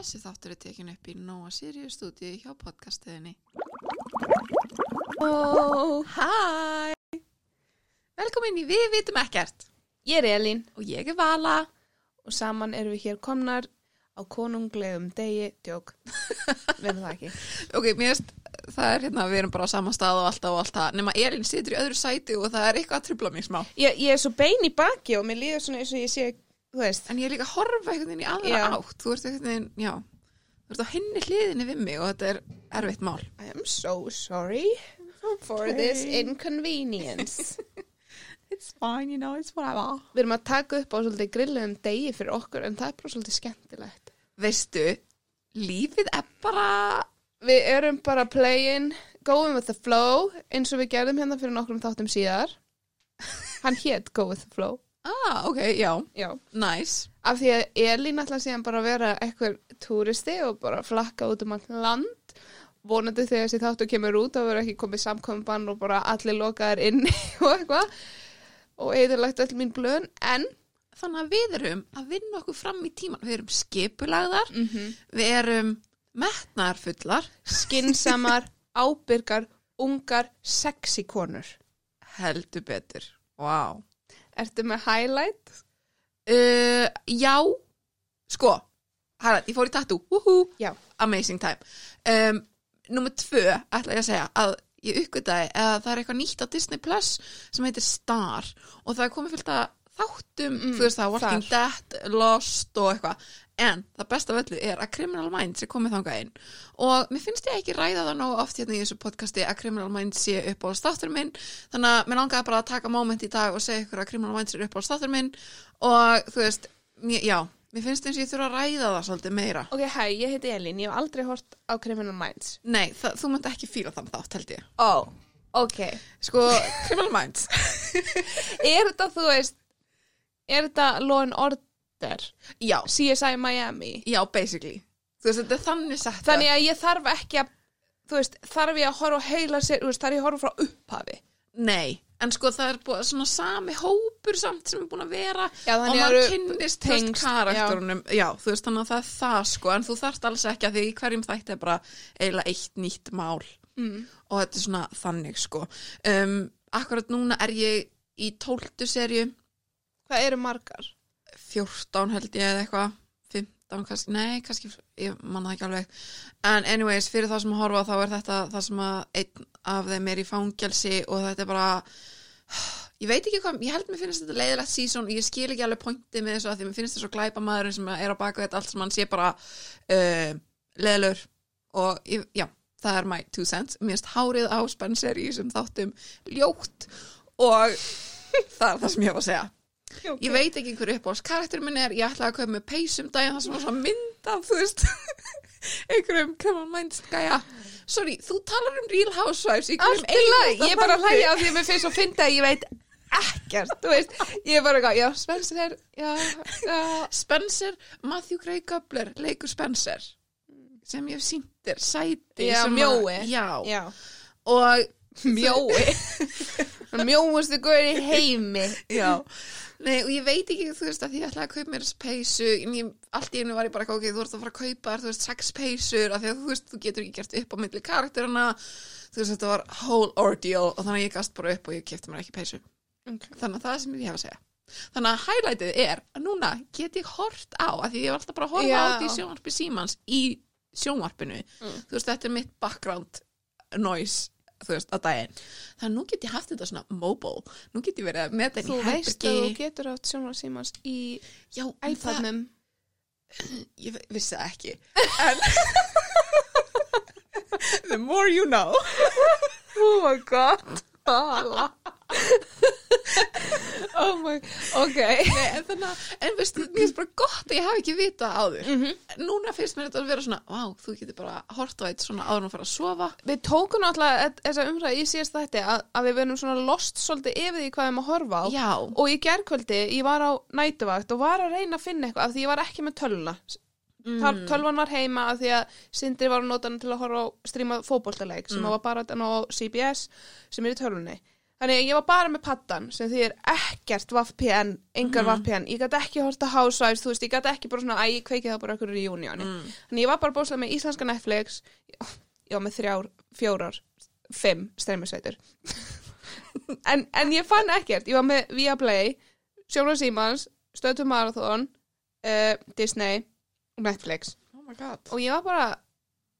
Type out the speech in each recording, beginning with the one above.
Þessi þáttur er tekin upp í Nóa Sirius stúdíu hjá podcastiðinni. Ó, Hæ! Velkomin í Við vitum ekkert. ég er Elín Og ég er Vala. og saman erum við hér komnar á konunglegum degi, djók, verður það ekki. Ok, mér veist, það er hérna, við erum bara á sama stað og alltaf og allt það. Nefna Elin situr í öðru sæti og það er eitthvað að trubla mig smá. Ég, ég er svo bein í baki og mér líður svona eins og ég sé, þú veist, En ég er líka að horfa einhvern veginn í aðra Já. átt. Þú ert einhvern veginn, já, þú ert á henni hliðinni við mig og þetta er erfitt mál. I am so sorry for this inconvenience. It's fine, you know, it's whatever. Við erum að taka upp á svolítið grilluðum degi fyrir okkur en það er bara svolítið skemmtilegt. Veistu, lífið er bara, Við erum bara playing, going with the flow eins og við gerðum hérna fyrir nokkrum þáttum síðar. Hann hétt Go with the flow. Ah, ok, já, Já. nice. Af því að Elín ætla síðan bara að vera eitthvað túristi og bara flakka út um allt land. Vonandi þegar þessi þáttu kemur út að vera ekki komið samkominbann og bara allir lokaðar inni og eitthvað. Og eðurlegt öll mín blöðun. En Þannig að við erum að vinna okkur fram í tíman. Við erum skipulagðar, Mhm. við erum metnarfullar, skinsamar, ábyrgar, ungar, sexy konur. heldur betur. Vá. Ertu með highlight? Uh, já, sko, hæra, ég fór í tattoo, woohoo, Já. amazing time. Um, Númer tvö, ætla ég að segja, að ég uppgötaði að það er eitthvað nýtt á Disney Plus sem heitir Star og það er komið fylgt að þáttum, Mm, þú veist það, Walking Dead, Lost og eitthvað. En það besta af öllu er að Criminal Minds er komið þangað inn. Og mér finnst ég ekki ræða það nógu oft hérna í þessu podcasti að Criminal Minds sé upp á státtur minn. Þannig að mér langaði bara að taka moment í dag og segja ykkur að Criminal Minds er upp á státtur minn. Og þú veist, mér, já mér finnst eins og ég þurfa að ræða það svolítið meira. Ok, hæ, ég heiti Elín, ég hef aldrei hort á Criminal Minds. Nei, það, þú munt ekki fíla þann þátt held ég. Ó, oh, ok. Sko, Criminal Minds. Er þetta, þú veist, er þetta Order? Já, CSI Miami? já, basically veist, þannig Þannig að ég þarf ekki að, veist, þarf ég að horfa á heila sér, veist, þarf ég að horfa frá upphafi. Nei, en sko það er búið svona sami hópur samt sem er búin að vera Já, og maður kynnist tengst, karakterunum já. þú veist þannig að það er það sko en þú þarft alls ekki að því hverjum þætti er bara eiginlega eitt nýtt mál Mm. og þetta er svona þannig sko um, akkurat núna er ég í tóltu serju Hvað eru margar? 14 held ég eða eitthvað 15 kannski, nei kannski ég manna ekki alveg. En anyways, fyrir það sem að horfa þá er þetta það sem að einn af þeim er í fangelsi og þetta er bara ég veit ekki hvað, ég held mér finnst þetta leiðilegt sísón og ég skil ekki alveg pointið með þessu að því mér finnst þetta svo glæpa maðurinn sem er á baka þetta allt sem hann sé bara uh, leiðilur og ég, já, það er my two cents. Mér finnst hárið á Spencer í þessum þáttum ljótt og það er það sem ég hef að segja Okay. Ég veit ekki hverju uppáhalds karakter minn er, ég ætlaði að kaupa með peysum daginn það sem var svona mynd af, þú veist, einhverjum Criminal Minds gæja. Sorry, þú talar um Real Housewives í hverjum Allt í lagi, einasta ég er bara að hlæja af því að mér finnst svo fyndi að ég veit ekkert, þú veist, ég er bara eitthvað, já, Spencer er, já, já, Spencer, Matthew Gray Gubler, leikur Spencer, sem ég hef sýndir, sæti. Já, sem að- mjói. Já, já, og, mjói, mjóustu guður í heimi. já, nei, og ég veit ekki, þú veist, að ég ætlaði að kaupa mér peysu, en ég, allt í einu var ég bara, ok, þú ert að fara að kaupa þér, þú veist, sex peysur, af því að þú veist, þú getur ekki gert upp á milli karakterina, þú veist, þetta var whole ordeal og þannig að ég gast bara upp og ég kefti mér ekki peysu. Okay. Þannig að það sem ég hef að segja. Þannig að highlightið er að núna get ég hort á, af því ég var alltaf bara að horfa Já. á þetta í sjónvarpi símans í sjónvarpinu. Mm. Þú veist, þetta er mitt background noise, þú veist, að daginn. Þannig að nú get ég haft þetta svona mobile. Nú get ég verið með þetta Þú í veist að þú herbergi. getur átt sjónar símans í Já, en það, iPadnum. ég vissi það ekki. En, the more you know. Oh my god. Hala. oh my, ok. Nei, en þannig að, en veistu, mér finnst bara gott að ég hafi ekki vitað áður. Mhm. Núna finnst mér þetta að vera svona, vá, þú getur bara hort á eitt svona áður að fara að sofa. Við tókum náttúrulega þessa umræði í síðast þætti að, að við verðum svona lost svolítið yfir því hvað við erum að horfa á. Já, Og í gerkvöldi, ég var á nætuvakt og var að reyna að finna eitthvað af því ég var ekki með töluna. Mm. Tölvan var heima af því að Sindri var að nota hana til að horfa á stríma fótboltaleik sem Mm. var bara á CBS sem er í tölunni. Þannig að ég var bara með paddan sem því er ekkert VPN, engar Mhm. VPN. Ég gæti ekki horta Housewives, þú veist, ég gæti ekki bara svona, æ, ég kveiki það bara okkur í júnióni. mm. Þannig ég var bara bóðslega með íslenska Netflix, var með þrjár, fjórar, fimm streymisveitur. en, en ég fann ekkert, ég var með Viaplay, Sjóla Símans, Stötu Marathon, uh, Disney og Netflix. oh my god Og ég var bara,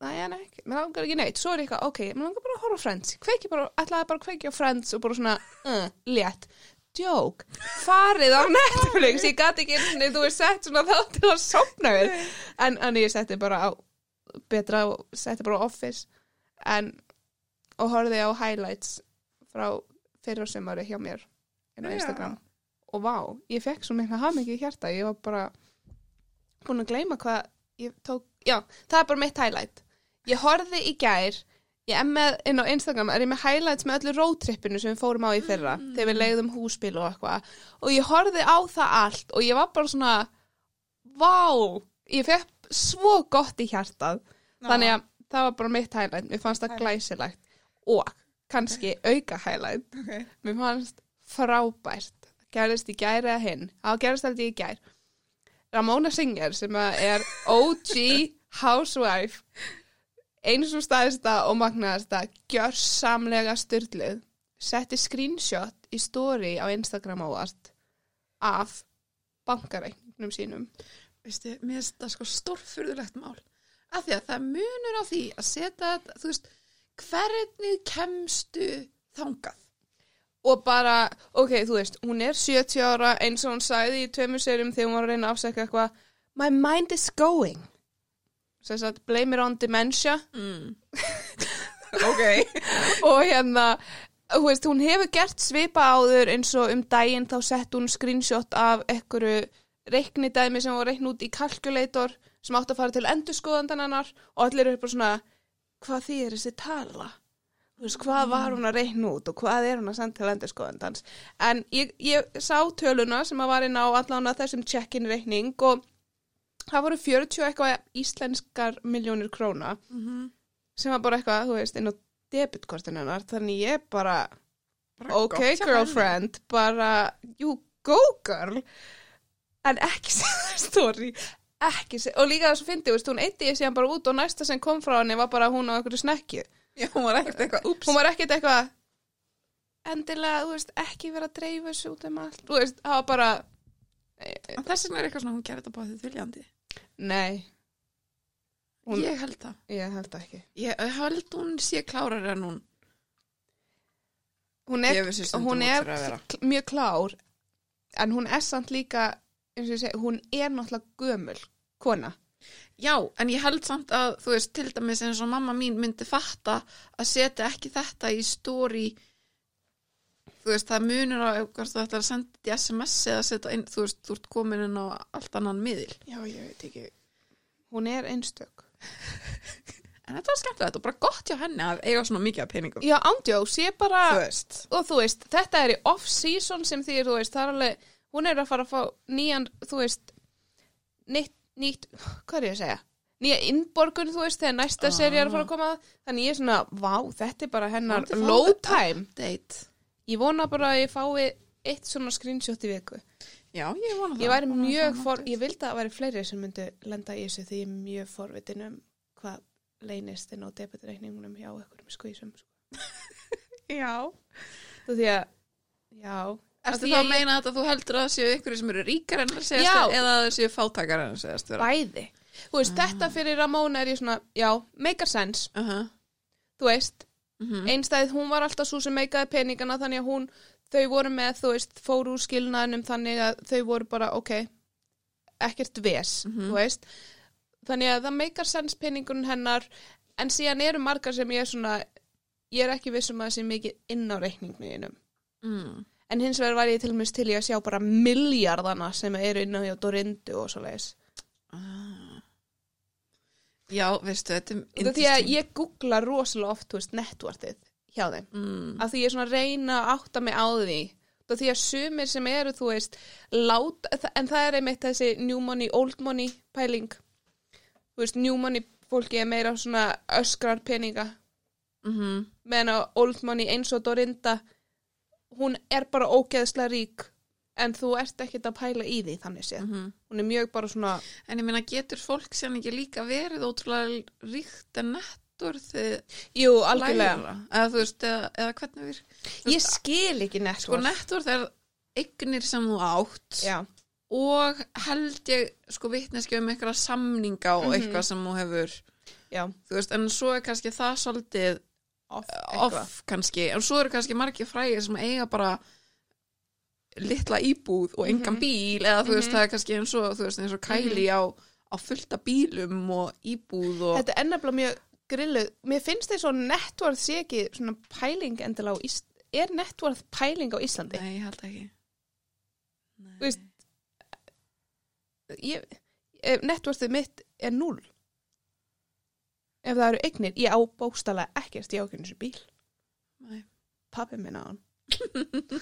er ekki, mér langar ekki neitt. Svo er ég eitthvað, ok, mér langar bara að horfa Friends. Kveiki bara, ætlaði bara að kveiki á Friends og bara svona, uh, létt. Joke, farið á Netflix, ég gati ekki, einu sinni, þú er sett svona þá til að sopna við. En, en ég setti bara á, betra og setti bara á Office. En, og horfði á highlights frá fyrra sumari hjá mér inn á. Instagram. Og vá, ég fekk svo mikla hamingi í hjarta, ég var bara búin að gleyma hvað ég tók, já, það er bara mitt highlight. Ég horfði í gær, ég er með, inn á Instagram, er ég með highlights með öllu roadtrippinu sem við fórum á í fyrra, þegar við leiðum húsbíl og eitthvað, og ég horfði á það allt og ég var bara svona, vá, ég fekk svo gott í hjartað, þannig að það var bara mitt highlight, mér fannst það glæsilegt. Og kannski auka highlight, okay. mér fannst frábært, gerðist í gæri að hinn, á gerðist aldrei í gær, Ramona Singer sem er OG housewife eins og staðista og magnaðasta gjörsamlega styrlið setti screenshot í story á Instagram ávart af bankareiknum sínum. Veistu, mér finnst það sko stórfurðulegt mál. Af því að það munur á því að setja þetta, þú veist hvernig kemstu þangað? Og bara, ok, þú veist, hún er 70 ára eins og hún sagði í tveimur serum þegar hún var að reyna að afsækja eitthvað My mind is going sem sagt, blame it on dementia. Mm. ok. Og hérna veist, hún hefur gert svipa áður eins og um daginn þá sett hún screenshot af einhverju reiknidæmi sem var reikn út í kalkulator sem átti að fara til endurskoðandan hennar og allir eru bara svona hvað er þessi tala? Veist, hvað var hún að reikna út og hvað er hún að senda til endurskoðandans? En ég, ég sá töluna sem að var inn á allan að þessum check-in reikning og það voru 40 eitthvað íslenskar miljónir króna mm -hmm. sem var bara eitthvað, þú veist, inn á debitkortinu hennar, þannig ég bara Bara ok, girlfriend, bara you go girl. En ekki segja story ekki segja, og líka þess að fyndi, veist, hún eitti ég síðan bara út og næsta sem kom frá henni var bara hún á einhverju snekju. Já, hún var ekkert eitthvað, ups hún var ekkert eitthvað endilega, þú veist, ekki vera að dreifa þessu út um allt, þú veist, það var bara En þess vegna er eitthvað svona, hún gerir þetta báðið viljandi nei. Hún- Ég held það. Ég held ekki. Ég held hún sé klárar en hún hún er, hún er mjög klár en hún er samt líka segi, hún er náttúrulega gömul kona. Já, en ég held samt að, þú veist, til dæmis eins og mamma mín myndi fatta að setja ekki þetta í story þú veist, það munur á hvort þú ætlar að senda þetta í SMS eða setja inn, þú veist, þú ert komin inn á allt annan miðil. já, ég veit ekki hún er einstök En þetta var skemmtilegt og bara gott hjá henni að eiga svona mikið af peningum. já, ándjós, ég bara Þú og þú veist, þetta er í off-season sem því, þú veist, það er alveg hún er að fara að fá nýjan, þú veist nýtt, nýtt hvað er ég að segja? Nýja innborgun, þú veist, þegar næsta Ah. seri er að fara að koma þannig ég er svona, vá, þetta er bara hennar low þetta time Date. Ég vona bara að ég fái eitt svona screenshot í viku Já, ég vona það. Ég væri mjög það for, ég vildi að það væri fleiri sem myndu lenda í þessu því ég er mjög forvitin um hvað leynist inn á debitreikningunum hjá einhverjum skvísum. Sko. Já. Þú því að, já. Erstu þá að meina þetta að þú heldur að það séu ykkur sem eru ríkar en að segjast Já. vera eða að það séu fátakar en að segjast vera? Bæði. Þú veist, þetta fyrir Ramóna er ég svona, já, make a sense, Uh -huh. þú veist. Mm Einstæðið, hún var alltaf svo sem meikaði peningana þannig að hún, þau voru með, þú veist, fóru úr skilnaðinum þannig að þau voru bara, ok, ekkert ves, Mhm. þú veist. Þannig að það meikar sens peningun hennar, en síðan eru margar sem ég er svona, ég er ekki viss um að það sé mikið inn á reikningnuðinum. mm. En hins vegar var ég til og með til í að sjá bara miljardana sem eru inn á hjá Dorindu og svo leiðis. ah. Já, veistu, þetta er Því að ég googla rosalega oft, þú veist, networtið hjá þeim. mm. að því ég er svona að reyna að átta mig á því því að sumir sem eru þú veist lát, en það er einmitt þessi new money, old money pæling þú veist, new money fólki er meira svona öskrar peninga Mm -hmm. meðan old money eins og Dorinda hún er bara ógeðslega rík en þú ert ekkert að pæla í því þannig séð. Mhm. Hún er mjög bara svona, En ég meina, getur fólk sem ekki líka verið ótrúlega ríkt en nettorðið jú, algjörlega. Eða veist, eða, eða hvernig við... Ég skil ekki nett. Sko, nettorð er eignir sem þú átt Já, og held ég, sko, vitneski um einhverja samninga og Mhm. eitthvað sem þú hefur, já, þú veist, en svo er kannski það svolítið off, off kannski, en svo eru kannski margir frægir sem eiga bara litla íbúð og engan Mhm. bíl eða þú veist, Mhm. það er kannski eins og veist, eins og kæli á, á fullta bílum og íbúð og Þetta er ennabla mjög grilluð. Mér finnst þess að networth sé ekki svona pæling endilega á Íslandi. Er networth pæling á Íslandi? Nei, ég held ekki. Þú veist, networthið mitt er null. Ef það eru eignir, ég á bókstala ekkert, ég á ekki eins og bíl. Nei. Pappi minn á hann.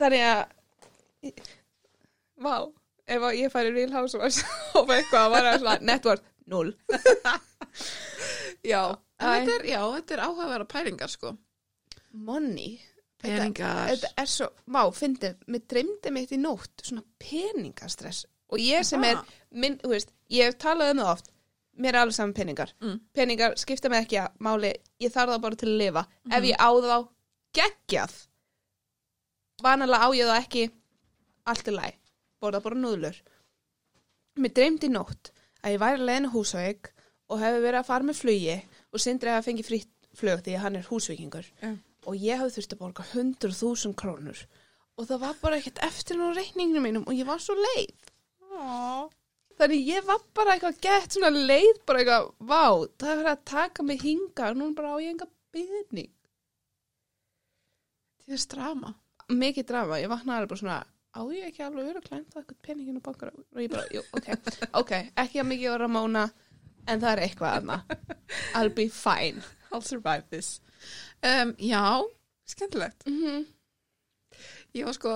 Þannig að, vá, ef ég færi Real Housewives og eitthvað að vara svona networth, null. Já, en Æ. þetta er, já, þetta er áhugaverða pælingar sko Money. Peningar Þetta er svo, má, fyndi, mér dreymdi mitt í nótt, svona peningastress. Og ég sem er, minn, þú veist, ég hef talað um það oft, mér er alveg saman peningar. Mm. Peningar skipta mig ekki að máli, ég þarf það bara til að lifa. Mhm. Ef ég á þá geggjað, vanalega á ég það ekki allt í læg, borða bara núðlur. Mér dreymdi nótt að ég væri að leiðinu húsveik og hefði verið að fara með flugi og sindri að fengi frýtt flug því að hann er húsveikingur Já. og ég hafði þurfti að borga 100.000 krónur og það var bara ekkert eftir á reikninginu mínum og ég var svo leið. Ó. Þannig ég var bara eitthvað gett svona leið, bara eitthvað, vá, það er verið að taka mig hinga og nú bara á ég enga byrning. Þetta er drama Mikið drama, ég vaknaði alveg bara svona, á ég ekki alveg verið að klæmta eitthvað peningin og bankar og ég bara, jú, ok, ok, ekki að mikið vera Ramóna, en það er eitthvað aðna. I'll be fine. I'll survive this. Um, Já, skemmtilegt. Mm Ég var sko,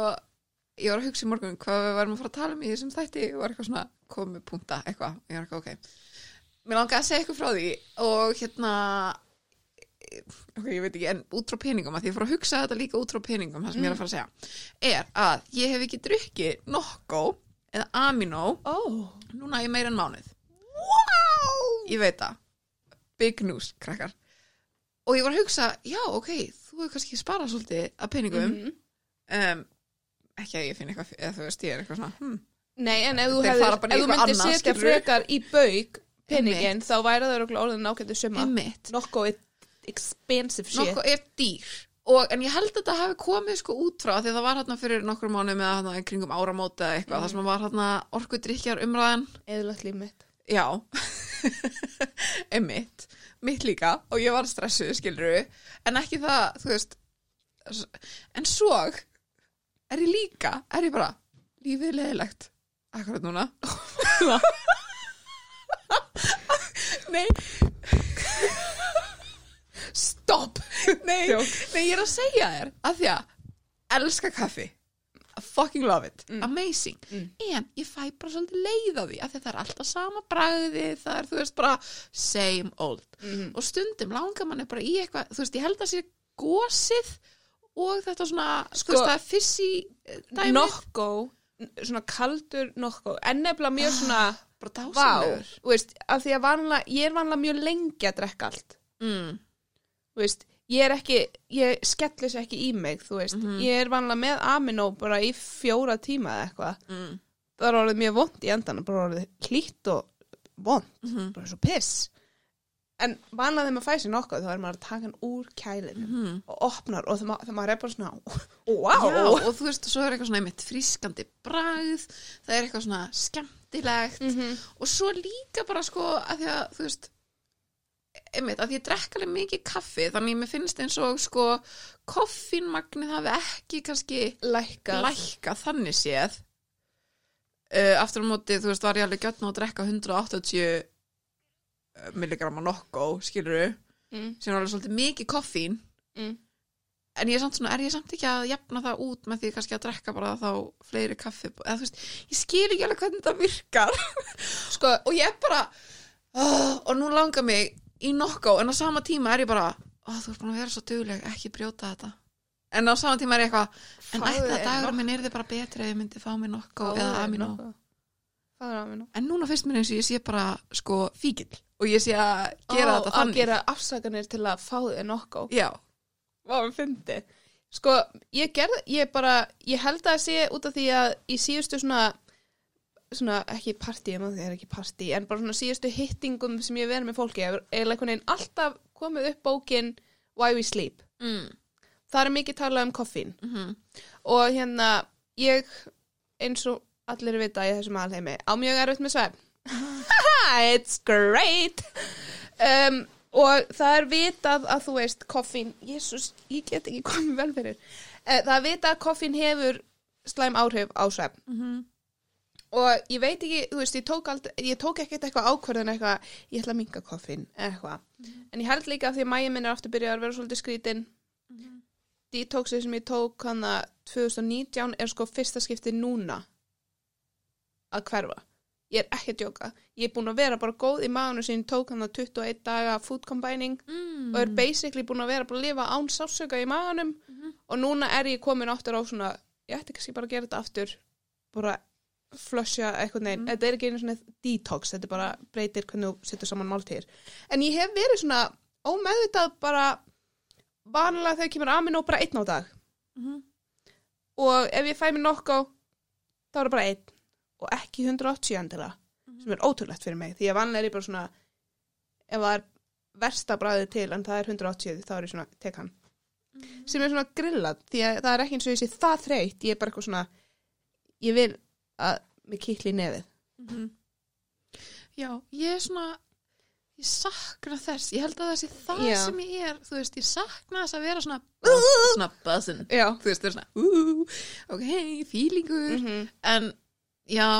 ég var að hugsa í morgun hvað við varum að fara að tala um í þessum þætti. Og var eitthvað svona komið punkta eitthvað. Ég var eitthvað ok. Mér langaði að segja eitthvað frá því og hérna ok, ég veit ekki, en út frá peningum að því ég fór að hugsa þetta líka út frá peningum það sem ég er að fara að segja er að ég hef ekki drukkið Nokko eða Amino Ó, núna í meira en mánuð. Wow! Ég veit það. Big news, krakkar. Og ég var að hugsa, já, ok, þú hefur kannski sparað svolítið að peningum. Mhm. um, Ekki að ég finn eitthvað, eða þú veist, ég er eitthvað svona hm. Nei, en ef þú, þú myndir setja frekar í bauk peningin, þá væri það orðin summa. Einmitt, Nokko expensive shit. nokkuð er dýr. Og, En ég held að þetta hafi komið sko út frá Því það var hérna fyrir nokkur mánuð með hérna kringum áramóti eða eitthvað Það sem var hérna orkudrykkjar umræðan Eðlagt líf mitt. Já, einmitt, mitt líka og ég var stressuð, skilur en ekki það, þú veist, en svo er ég líka, er ég bara, lífið er leðilegt, akkurat núna. Nei, Stopp! nei, nei, ég er að segja þér að því að elska kaffi, I fucking love it, Mm. amazing, Mm. en ég fæ bara svolítið leið á því að það er alltaf sama bragði, það er, þú veist, bara same old. Mm. og stundum langar manni bara í eitthvað þú veist, ég held að sé gósið og þetta svona, Sko- þú veist, það er fissi dæmið, Nokko, svona kaldur nokko, en nefnilega mjög svona, bara vá, dásamlegur þú veist, af því að vanlega, ég er vanlega mjög lengi að drekka allt, mm. Þú veist, ég er ekki, ég skelli þessu ekki í mig, þú veist, Mhm. ég er vanlega með aminó bara í fjóra tíma eða eitthvað, Mm. það er orðið mjög vond í endan, bara orðið hlýtt og vond, Mm. bara svo piss. En vanlega þegar maður fæ sér nokkuð þá er maður að taka hann úr kælinu Mm. og opnar og þegar maður, er bara svona wow, Já, og þú veist, svo er eitthvað svona einmitt frískandi bragð, það er eitthvað svona skemmtilegt Mhm. og svo líka bara sko að því að, þú veist einmitt, að ég drekka alveg mikið kaffi þannig mér finnst eins og sko koffínmagnið hafi ekki kannski lækka lækka þannig séð. Uh, aftur á móti, þú veist, var ég alveg gjötn á að drekka 180 milligramma nokko, skilur mm, sem er alveg svolítið mikið koffín. Mm. en ég er samt svona, er ég samt ekki að jafna það út með því kannski að drekka bara þá fleiri kaffi, eða þú veist, ég skil ekki alveg hvernig þetta virkar. Sko, og ég er bara oh, og nú langar mig í nokko en á sama tíma er ég bara, þú ert búin að vera svo dugleg, ekki brjóta þetta. En á saman tíma er ég eitthvað en ætla þér dagur minn er þið bara betri ef ég myndi fá mér nokko eða amino en núna finnst mér eins og ég sé bara sko fíkil og ég sé að gera þetta að þannig. gera afsakanir til að fá þig nokko já, Vá, við fyndi Sko, ég gerði, ég bara ég held að sé út af því að í síðustu svona svona, ekki partí, það er ekki partí en bara svona síðustu hittingum sem ég verið með fólki er einhvern veginn alltaf komið upp bókin Why We Sleep. Mm. það er mikið talað um koffín. Mm og hérna, ég eins og allir vita í þessum alheimi á mjög erfitt með svefn It's great. Um, og það er vitað að þú veist koffín, jésús, ég get ekki komið vel fyrir. Uh, það er vitað að koffín hefur slæm áhrif á svefn -hmm. Og ég veit ekki, þú veist, ég tók, tók ekkert eitthvað ákvörðin eitthvað, ég ætla að minga koffín eða eitthvað, en ég held líka að því að mæja minn er aftur byrjað að vera svolítið skrítin. Detoxið sem ég tók hann að 2019 er sko fyrsta skipti núna að hverfa. Ég er ekki að djóka, ég er búin að vera bara góð í maðurinn sem ég tók hann að 21 daga food combining mm. og er basically búin að vera bara að lifa án sásöka í maðurinn og núna er ég komin áttur á svona ég ætti kannski bara að gera þetta aftur bara flusha eitthvað neginn. Þetta er ekki einu svona detox, þetta er bara breytir hvernig þú setur saman máltíðir en ég hef verið svona ómeðvitað bara vanlega þegar kemur amino bara einn á dag. Mhm. og ef ég fæ mér nokkuð þá er það bara einn. Og ekki 180 endilega sem er ótrúlegt fyrir mig. Því að vanlega er ég bara svona ef það er versta bræðið til en það er 180 þá er ég svona tek hann. Sem er svona grillað því að það er ekki eins og ég sé það þreytt. Ég er bara eitthvað svona ég vil að mig kýtli í nefið. Mhm. Já, ég er svona ég sakna þess, ég held að það sé það Já. sem ég er, þú veist, ég sakna þess að vera svona buzz, svona buzzin. Þú veist, það er svona, uh, ok, fílingur. -hmm. en já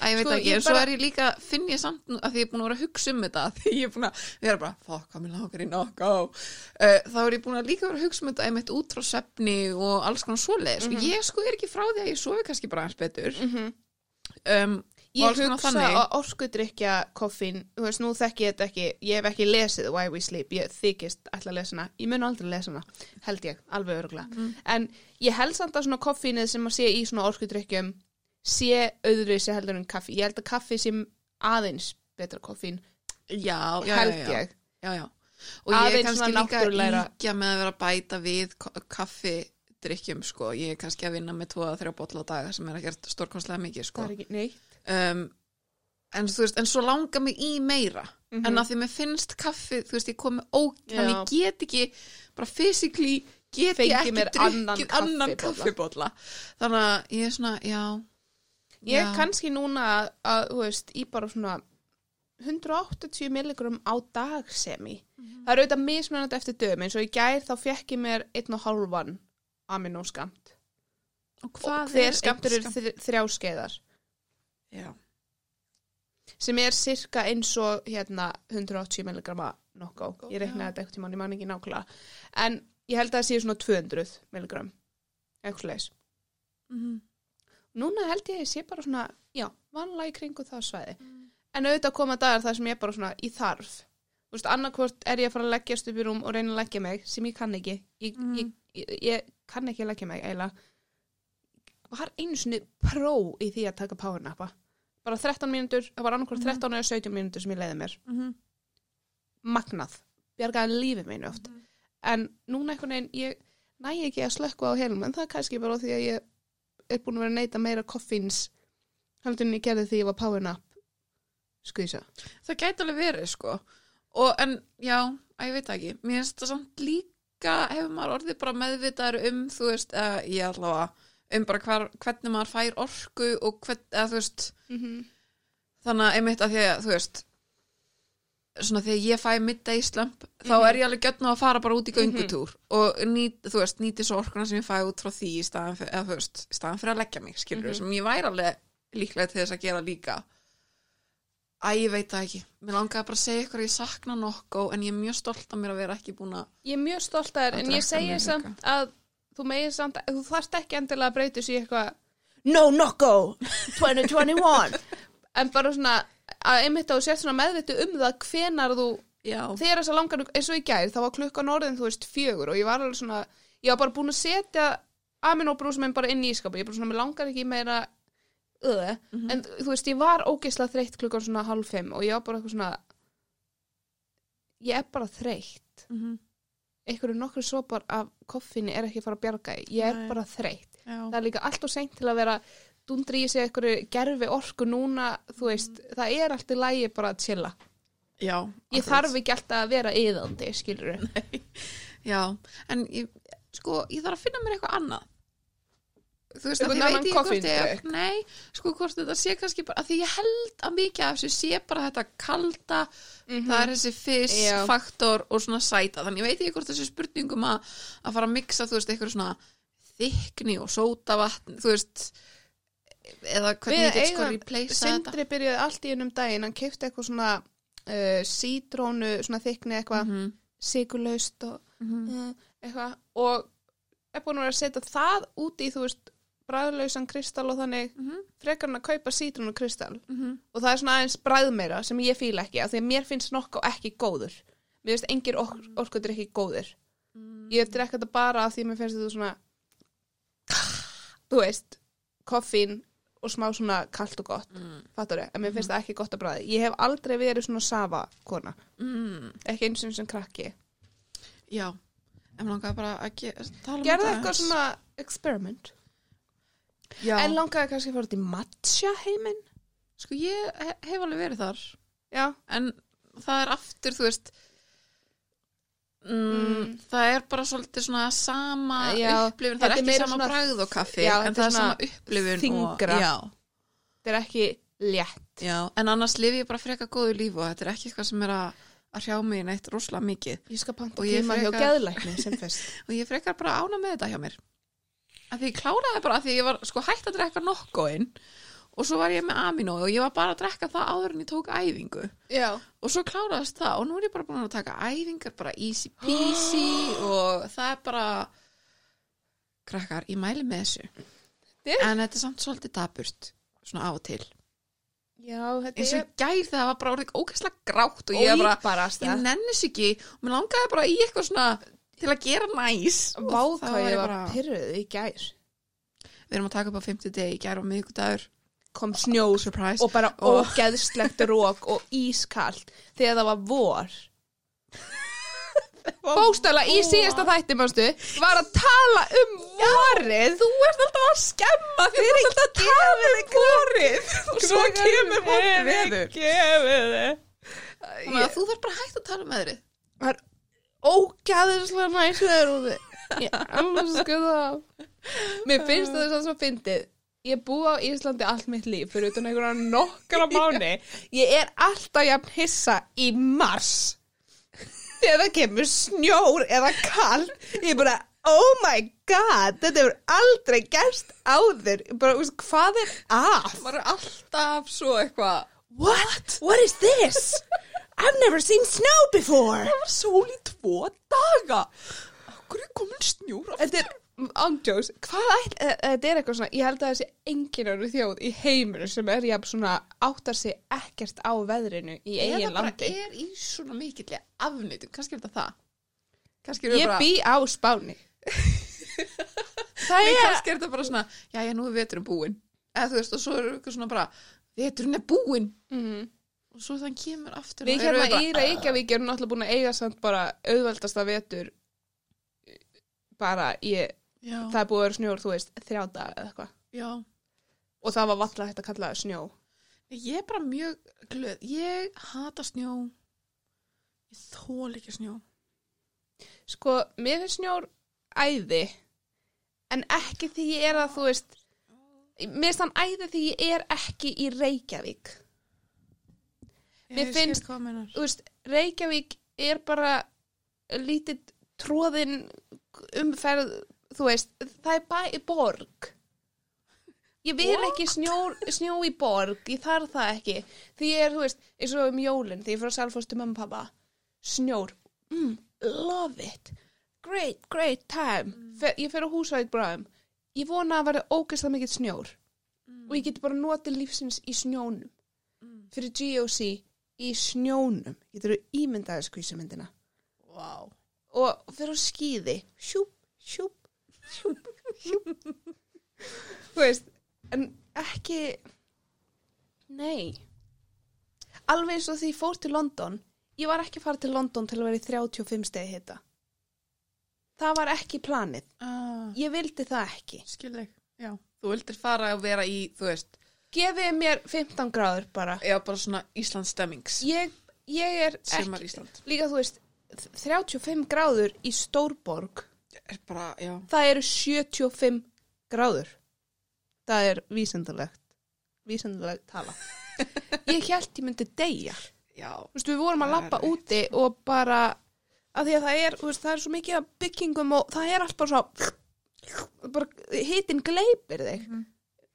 að ég veit Sko, ekki, en svo bara- er ég líka finn ég samt að því ég er búin að vera að hugsa um þetta því ég er búin að vera bara, fokk, hvað mér langar í nokk á uh, þá er ég búin að líka vera að hugsa um þetta einmitt út frá svefni og alls konar svoleiðis Mhm. og ég sko er ekki frá því að ég sofi kannski bara eins betur -hmm. um, Ég alls hugsa að orkudrykja koffín, þú veist, nú þekki ég þetta ekki, ég hef ekki lesið Why We Sleep, ég þykist ætla að lesa hana, ég mun aldrei lesa hana, held ég, alveg örgulega. Mhm. En ég held samt að svona koffínið sem að sé í svona orkudrykkjum sé sé heldur en kaffi. Ég held að kaffi sé aðeins betra koffín, já, já, held ég. já, já. og ég er kannski líka íkja með að vera að bæta við kaffi drikkjum sko, ég er kannski að vinna með 2-3 botla á daga sem er að gera stórkonslega mikið sko. Það er ekki, nei. um, en þú veist, en svo langar mig í meira Mhm. en að því mér finnst kaffi, þú veist, ég kom með óg Já. en ég get ekki, bara physically get Fengi ég ekki drukkið annan kaffibolla. kaffibólla þannig að ég er svona, já Ég er kannski núna að, að, þú veist, í bara svona 180 milligram á dag semi. Það er auðvitað mismunandi eftir dögum, eins og í gær þá fekk ég mér einn og hálfan aminoskamt. og Og hvað hver er skamtur einn eru þr- þrjá skeiðar, já, sem er cirka eins og hérna 180 milligrama nokkó. Ég reiknaði já. þetta eitthvað tímann, ég man ekki nákvæmlega. En ég held að það sé svona 200 milligram, eitthvað leis. Mhm. Núna held ég að ég sé bara svona, já, vanlega í kringu það svæði. En auðvitað koma dagar þar sem ég er bara svona í þarf. Þú veist, annarkvort er ég að fara að leggjast upp í rúm og reyna að leggja mig, sem ég kann ekki. Ég, Mm. ég, ég, ég kann ekki að leggja mig, eiginlega. Var einu sinni pró í því að taka powernappa. Bara 13 mínútur, það var annarkvort 13 eða 17 mínútur sem ég leiði mér. Mhm. Magnað. Bjargaði lífið mínu oft. Mhm. En núna einhvern veginn, ég næ ekki að slökka á helum, en það er kannski bara því að ég er búin að vera að neyta meira koffíns heldur en ég gerði því ég var powernap. Skvísa. það gæti alveg verið sko og en já, að ég veit ekki mér finnst það samt líka hefur maður orðið bara meðvitaður um þú veist, eða ég allavega um bara hvar, hvernig maður fær orku og hvern, eða þú veist Mm -hmm. þannig að einmitt að því að þú veist svona þegar ég fæ midday slump þá Mhm. er ég alveg gjötn á að fara bara út í göngutúr og nýt, þú veist, nýti svo orkuna sem ég fæ út frá því í staðan fyrir, eða, veist, í staðan fyrir að leggja mig skilur Mhm. sem ég væri alveg líklega til þess að gera líka. Æ, ég veit það ekki. Mér langaði bara að segja ykkur að ég sakna nokko en ég er mjög stolt af mér að vera ekki búin að Ég er mjög stolt að þér, Að en ég segi mjög samt að þú megir samt, þú þarft ekki endilega að breyta þessu í eitthvað No Nocco 2021 en bara svona að einmitt að þú sért svona meðvitu um það hvenar þú já, þegar þess að langar, eins og í gær þá var klukkan orðin þú veist fjögur og ég var alveg svona ég var bara búin að setja aminobrúsum minn bara inn í ískapu, ég bara svona, mér langar ekki meira öð, Mhm. en þú veist, ég var ógeislega þreytt klukkan svona hálf fimm og ég var bara eitthvað svona ég er bara þreytt Mhm. einhverju nokkru sopar af koffinu er ekki að fara að bjarga ég er Nei. bara þreytt Já. það er líka allt og seint til að vera dundri í sig einhverju gerfi orku núna þú veist, það er allt í lægi bara að chilla Já, ég akkurat. þarf ekki alltaf að vera yðandi, skilur Já, en ég, sko, ég þarf að finna mér eitthvað annað Þú veist, Einhvern að ég annan veit ekki hvort ég Nei, sko, hvort þetta sé kannski bara að Því ég held að mikið af þessu sé bara þetta kalda Það er þessi fiss, Mhm. Já. faktor og svona sæta Þannig ég veit ekki hvort þessi spurningum að, að fara að mixa, þú veist, eitthvað svona þykni og sótavatn Þú veist eða hvernig ég get sko replacea þetta. Sindri byrjaði allt í einum daginn. Hann kefti eitthvað svona uh, sítrónu, svona þykni eitthvað mm Mhm, sigurlaust og mhm. uh, eitthvað. Og er búin að vera að setja það út í þú veist bræðlausan kristall og þannig Mhm, frekar hann að kaupa sítrónu kristall mhm. og það er svona aðeins bræðmeira sem ég fíla ekki af því að mér finnst nokkuð ekki góður. Mér finnst engir or orkuður ekki góður ég drekka þetta bara af því að mér finnst þetta svona þú veist koffín og smá svona kalt og gott Mm. fattur en mér finnst það ekki gott að bræði ég hef aldrei verið svona safa kona. Mm. ekki eins og sem krakki. Já, en langaði bara að ge tala um gerði þetta eitthvað aðeins. svona experiment? Já, en langaði kannski að fara til matcha heiminn sko ég he hef alveg verið þar. Já, en það er aftur, þú veist mm, Mm. það er bara svolítið svona sama Já, upplifun, það er ekki sama svona- bragð og kaffi Já, en það er sama upplifun þyngra. og, þetta er ekki létt. Já, en annars lifi ég bara freka góðu líf og þetta er ekki eitthvað sem er að að hrjá mig neitt rosalega mikið. Ég skal panta tíma hjá fyrst. Og ég frekar bara ána með þetta hjá mér. Að því ég kláraði bara að því ég var sko hægt að drekka nokkoinn og svo var ég með amino og ég var bara að drekka það áður en ég tók æfingu. Já, og svo kláraðist það og nú er ég bara búin að taka æfingar bara easy peasy og það er bara krakkar, ég mæli með þessu. Þetta er- en þetta er samt svolítið daburt svona á og til. Já þetta eins og er í gær þegar það var bara orðið ógæslega grátt og ég var bara, óýbarast ég nennis ekki og mér langaði bara í eitthvað svona til að gera næs. Og þá hvað ég ég var bara- pyrruð í gær. Við erum að taka upp á 50 degi, í gær og miðgudagur kom snjór surprise og bara ógeðslegt rók og ískalt þegar það var vor Bóstala í síðasta þætti, mástu, var að tala um vorið. þú ert alltaf að skemma þú ert alltaf að tala um vorið og svo kemur vorið veður þið. þú þarf bara hægt að tala um veðrið Það er ógeðslega næs veður úti. Ég elska það. Mér finnst það þess að svo fyndið. Ég búi á Íslandi allt mitt líf fyrir utan einhverja nokkra mánu. Ég er alltaf jafn hissa í mars. Þegar það kemur snjór eða kall. Ég er bara, oh my god, þetta hefur aldrei gerst áður. Bara, veist, hvað er af? maður er alltaf svo eitthvað What? What is this? I've never seen snow before. það var sól í tvo daga okkur er komin snjór á Þetta er, ándjós, hvað ætl, eh, þetta er eitthvað svona, ég held að þessi engin öru þjóð í heiminu sem er jafn svona áttar sig ekkert á veðrinu í eigin eða bara landi. er í svona mikillega afnýtum kannski er þetta það. Kannski er Ég bara bý á Spáni. það er, kannski er þetta bara svona, já, já, nú er veturinn búinn. Eða þú veist, og svo er eitthvað svona bara veturinn er búinn. Mm, og svo þann kemur aftur við hérna bara- í Reykjavík erum náttúrulega búin að eiga samt bara auðveldasta vetur bara ég, já, það er búið að vera snjór, þú veist, þrjá daga eða eitthvað. já, Og það var valla hægt að kalla það snjó. ég er bara mjög glöð, ég hata snjó ég þól ekki snjó Sko, mér finnst snjór æði, en ekki því ég er að, þú veist, mér finnst hann æði því ég er ekki í Reykjavík. Mér Ég finnst- skil hvað meinar. Þú veist, Reykjavík er bara lítið tróðin umferð, þú veist, það er bæ borg. Ég vil What? ekki snjó, snjó í borg, ég þarf það ekki. Því ég er, þú veist, eins og um jólinn, því ég fyrir að selfast til mamma og pappa, snjór, mm, love it, great, great time. Fer, ég fyrir á húsvæðið bráðum, ég vona að vera ógeðslega mikill snjór og ég geti bara notið lífsins í snjónum. Fyrir GOC í snjónum, getur þú ímyndaðið skvísumyndina Vá. og fyrir á skíði, sjúp, sjúp, sjúp, sjúp þú veist en ekki nei. Alveg eins og því ég fór til London ég var ekki að fara til London til að vera í 35 stegi hita. Það var ekki planið. Ah, ég vildi það ekki. Skilðið, já. Þú vildir fara að vera í, þú veist. Gefið mér 15 gráður bara. Já, bara svona Íslands stemmings. Ég, ég er ekki Ísland. Líka þú veist 35 gráður í Stórborg er bara, já, það eru 75 gráður. Það er vísendalegt vísendalegt tala. Ég held ég myndi deyja. Já Þú veist, við vorum að lappa úti og bara að því að það er, þú veist, það er svo mikið af byggingum og það er allt bara svo bara hitin gleipir þig.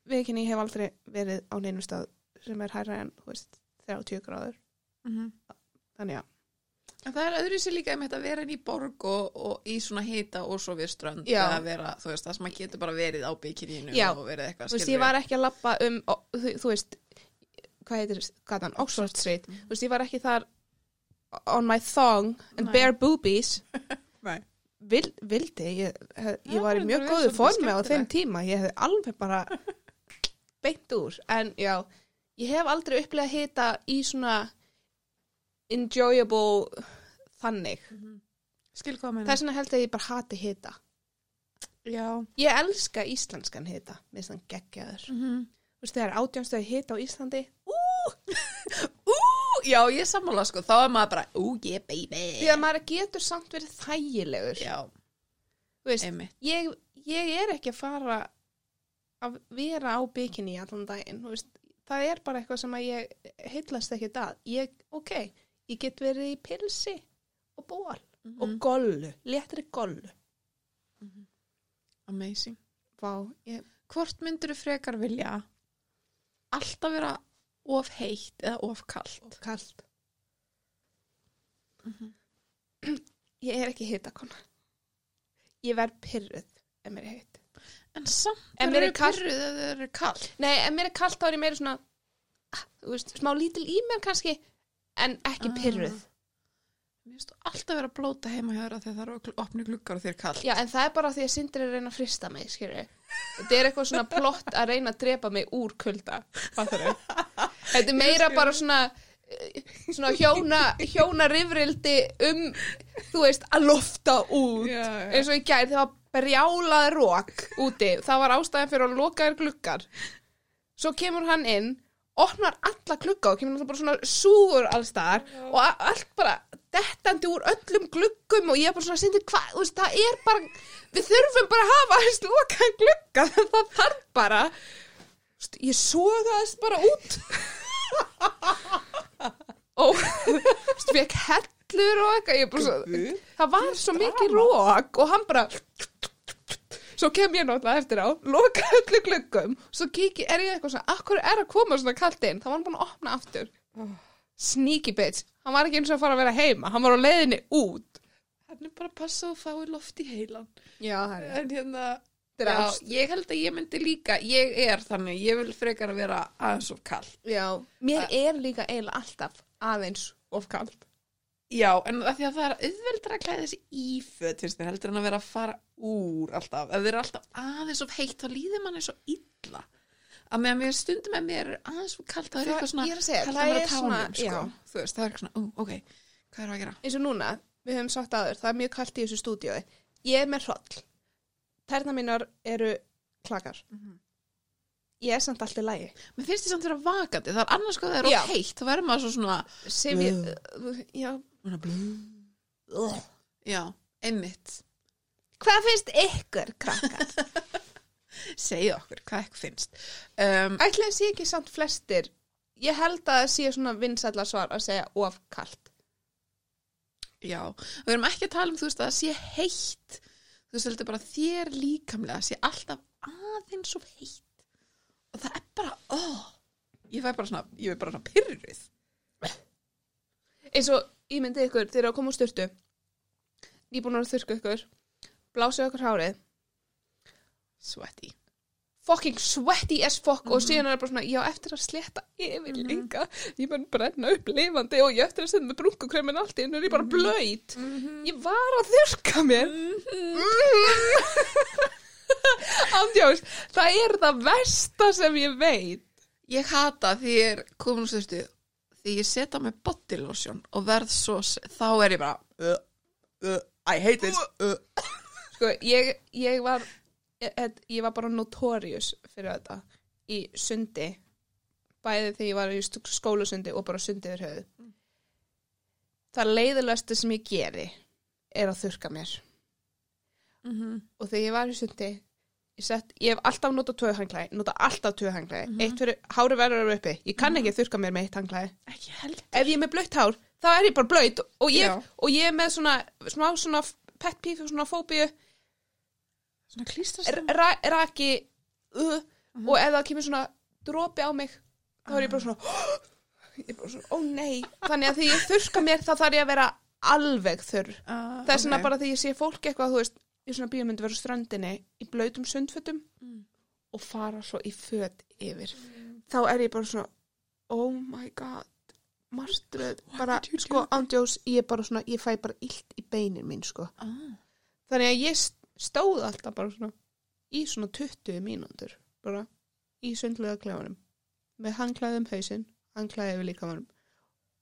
Við ekki ég hef aldrei verið á neinu stað sem er hærra en, þú veist, 30 gráður. Mhm. þannig að, En það er öðru sér líka um þetta að vera inn í borg og, og í svona hita og svo við strönd eða vera, þú veist, það sem maður getur bara verið á byggirínu Já. og verið eitthvað þú veist, ég var ekki að lappa um ó, þú, þú veist, hvað heitir gatan, Oxford Street, þú veist, ég var ekki þar on my thong and Nei. bare boobies. Nei. Vil, vildi, ég, hef, ég var í mjög góðu formi á þeim tíma, ég hefði alveg bara beint úr, en já ég hef aldrei upplegað hita í svona enjoyable þannig, Skil hvað meina þess vegna held ég að ég bara hati hita, Já. Ég elska íslenskan hita, með þann geggjaður. Mm -hmm. þú veist, þegar átjánstöði hita á Íslandi Ú, já, ég sammála sko, þá er maður bara Ú, ég baby. Því að maður getur samt verið þægilegur. Já, veist, ég, ég er ekki að fara að vera á bikini allan daginn, veist, það er bara eitthvað sem að ég heillast ekki að. Ég, ok, ég get verið í pilsi og ból Mhm. og gollu, léttri gollu. Amazing. Vá, ég, Hvort myndur frekar vilja alltaf vera of heitt eða of kallt og kallt ég er ekki hitakona. Ég verð pyrruð ef mér er heitt. En samt er það pyrruð eða það er kallt nei, ef mér er kallt þá er ég meira svona ah, þú veist, smá lítil í mér kannski en ekki Ah. pyrruð Mér finnst alltaf vera að blóta heima því að það eru að opni gluggar og er kallt Já, en það er bara því að Sindri er að reyna að frista mig, skilur Þetta er eitthvað svona plott að reyna að drepa mig úr kulda, Þetta er meira bara svona svona hjóna, hjóna rifrildi um, þú veist, að lofta út. Já, já. eins og í gær þegar var brjálað rók úti, það var ástæðan fyrir að loka þér gluggar. Svo kemur hann inn opnar alla glugga og kemur náttúrulega bara svona súgur allstaðar og allt bara dettandi úr öllum gluggum og ég er bara svona sindi hvað, þú veist, það er bara við þurfum bara að hafa lokaðan glugga það þarf bara. Veist, ég sogaðist bara út. Og þú veist, fekk hellur og eitthvað, ég er bara svo það var svo mikið rók og hann bara svo kem ég náttúrulega eftir á loka öllu gluggum svo kíki, er ég eitthvað svona, akkur er að koma svona kalt inn, þá var hann búin að opna aftur. Sneaky bitch. Hann var ekki eins og að fara að vera heima, hann var á leiðinni út. Hann er bara að passa að fái loft í heilan. Já, það En hérna er Já, ég held að ég myndi líka Ég er þannig, ég vil frekar að vera aðeins of kallt já, mér er líka eiginlega alltaf aðeins of kalt Já, en að því að það er auðveldra að klæða þessi íföt finnst mér heldur en að vera að fara úr alltaf. Ef þið eru alltaf aðeins of heitt þá líður manni svo illa. Að meðan mér stundum með mér aðeins of kallt það er Það- eitthvað svona að kallt það að vera er svona- tánum sko. já. þú veist, það er eitthvað svona, ú, ok hvað er að gera? eins og núna, við höfum sagt aður það er mjög kalt í þessu stúdíói. Ég er með hroll. Tærna mínar eru klakar. Ég er samt allt í lægi Mér finnst þið samt vera vakandi, það er annars sko það er of heitt, þá verður maður svo svona sem ég, uh, já já, einmitt. Hvað finnst ykkur, krakkar? segja okkur, hvað ekki finnst? Um, ætli að sé ekki samt flestir. Ég held að það sé svona vinsætla svar að segja of kalt. Já, við erum ekki að tala um þú veist að það sé heitt. Þú veist heldur bara þér líkamlega sé alltaf aðeins of heitt. Og það er bara, oh ég fæ bara svona, ég er bara svona pyrruð eins og ég myndi ykkur þegar að koma úr styrtu nýbúin að þurrka ykkur. Blásið ykkur hárið. Sweaty, fucking sweaty as fuck. Og síðan er það bara svona, já, eftir að sletta yfir líka, ég mun brenna upp lifandi og ég eftir að setja með brunkukremin allt í, en er ég bara blöyt ég var að þurrka mér. Andjós, það er það versta sem ég veit. Ég hata því ég er komin úr styrstu því ég setja með body lotion og verð svo, þá er ég bara uh, uh, I hate this uh. sko, ég, ég var ég, var bara notorious fyrir þetta í sundi bæði þegar ég var í skólasundi og bara sundi yfir höfuð það leiðilegasta sem ég geri er að þurrka mér mm -hmm. og þegar ég var í sundi ég, sett, ég hef alltaf notað tvö hanglaði nota alltaf tvö hanglaði, eitt fyrir hári verður uppi, ég kann ekki þurrka mér með eitt hanglaði Ekki held ef ég er með blöytt hár, þá er ég bara blöytt og og ég er með svona smá svona pet peeve og svona fóbíu. Svona klístrast ra raki uh, og ef það kemur svona dropi á mig þá er ég bara svona ég er bara svona, ó nei. Þannig að því ég þurrka mér þá þarf ég að vera alveg þurr. Uh, það er svona bara því ég sé fólk eitthvað þú veist, í svona bíómyndi vera á ströndinni í blautum sundfötum Mm. og fara svo í föt yfir þá er ég bara svona oh my god marströð, bara sko ándjós, ég er bara svona, ég fæ bara illt í beinin mín sko ah. þannig að ég st- stóð alltaf bara svona í svona 20 mínútur bara í sundlega klefanum með hanglaði um hausinn hanglaði yfir líkamanum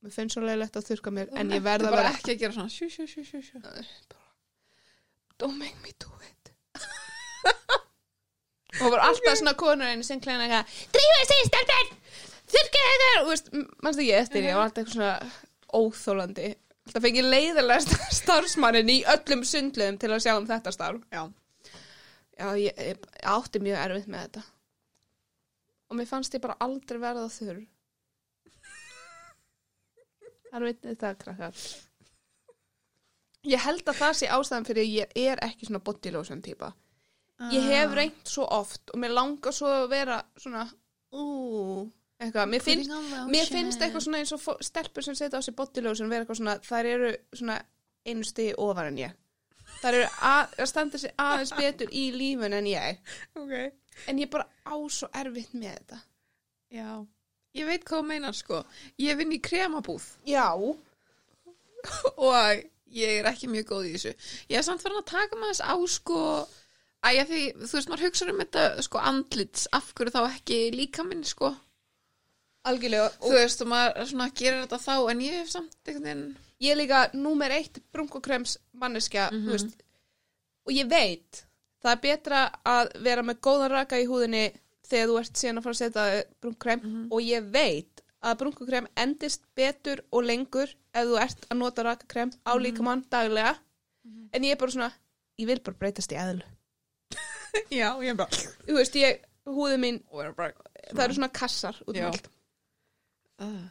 mér finnst svo leiðilegt að þurka mér en ég verða bara ekki að gera svona sjú, sjú, sjú, sjú, sjú. Don't make me do it og var alltaf svona konur einu sem kleina eitthvað drífið sig stelpur þurka þetta og veist, mannst ekki eftir ég var alltaf eitthvað svona óþólandi alltaf fengið leiðilegast starfsmannin í öllum sundlegum til að sjá um þetta starf Já. Já, ég, ég, ég átti mjög erfitt með þetta. Og mér fannst ég bara aldrei verða þurr. Það veit þetta, krakkar. Ég held að það sé ástæðan fyrir að ég er ekki svona body lotion típa. Ég hef reynt svo oft og mér langar svo að vera svona, ú, eitthvað. Mér finnst, mér finnst eitthvað svona eins og stelpur sem setja á sig body lotion vera eitthvað svona, þær eru svona einu stigi ofar en ég. Þær eru að, að standa sig aðeins betur í lífun en ég. ok En ég bara á svo erfitt með þetta. Já, ég veit hvað þú meinar sko Ég vinn í kremabúð Já. og ég er ekki mjög góð í þessu Ég er samt farin að taka maður þess á sko Æja því, þú veist, maður hugsa um þetta sko andlits, af hverju þá ekki líka minn sko Algjörlega. Þú veist, og maður svona gerir þetta þá en ég hef samt veginn ég er líka númer eitt brunkokrems manneskja, Mhm. þú veist, og ég veit, það er betra að vera með góðan raka í húðinni þegar þú ert síðan að fara að setja brunkokrem og ég veit að brunkokrem endist betur og lengur ef þú ert að nota rakakrem á líkamann daglega, en ég er bara svona, ég vil bara breytast í eðlu. Já, ég er bara Þú veist, ég, húðin mín, það eru svona kassar út um Já. allt. uh,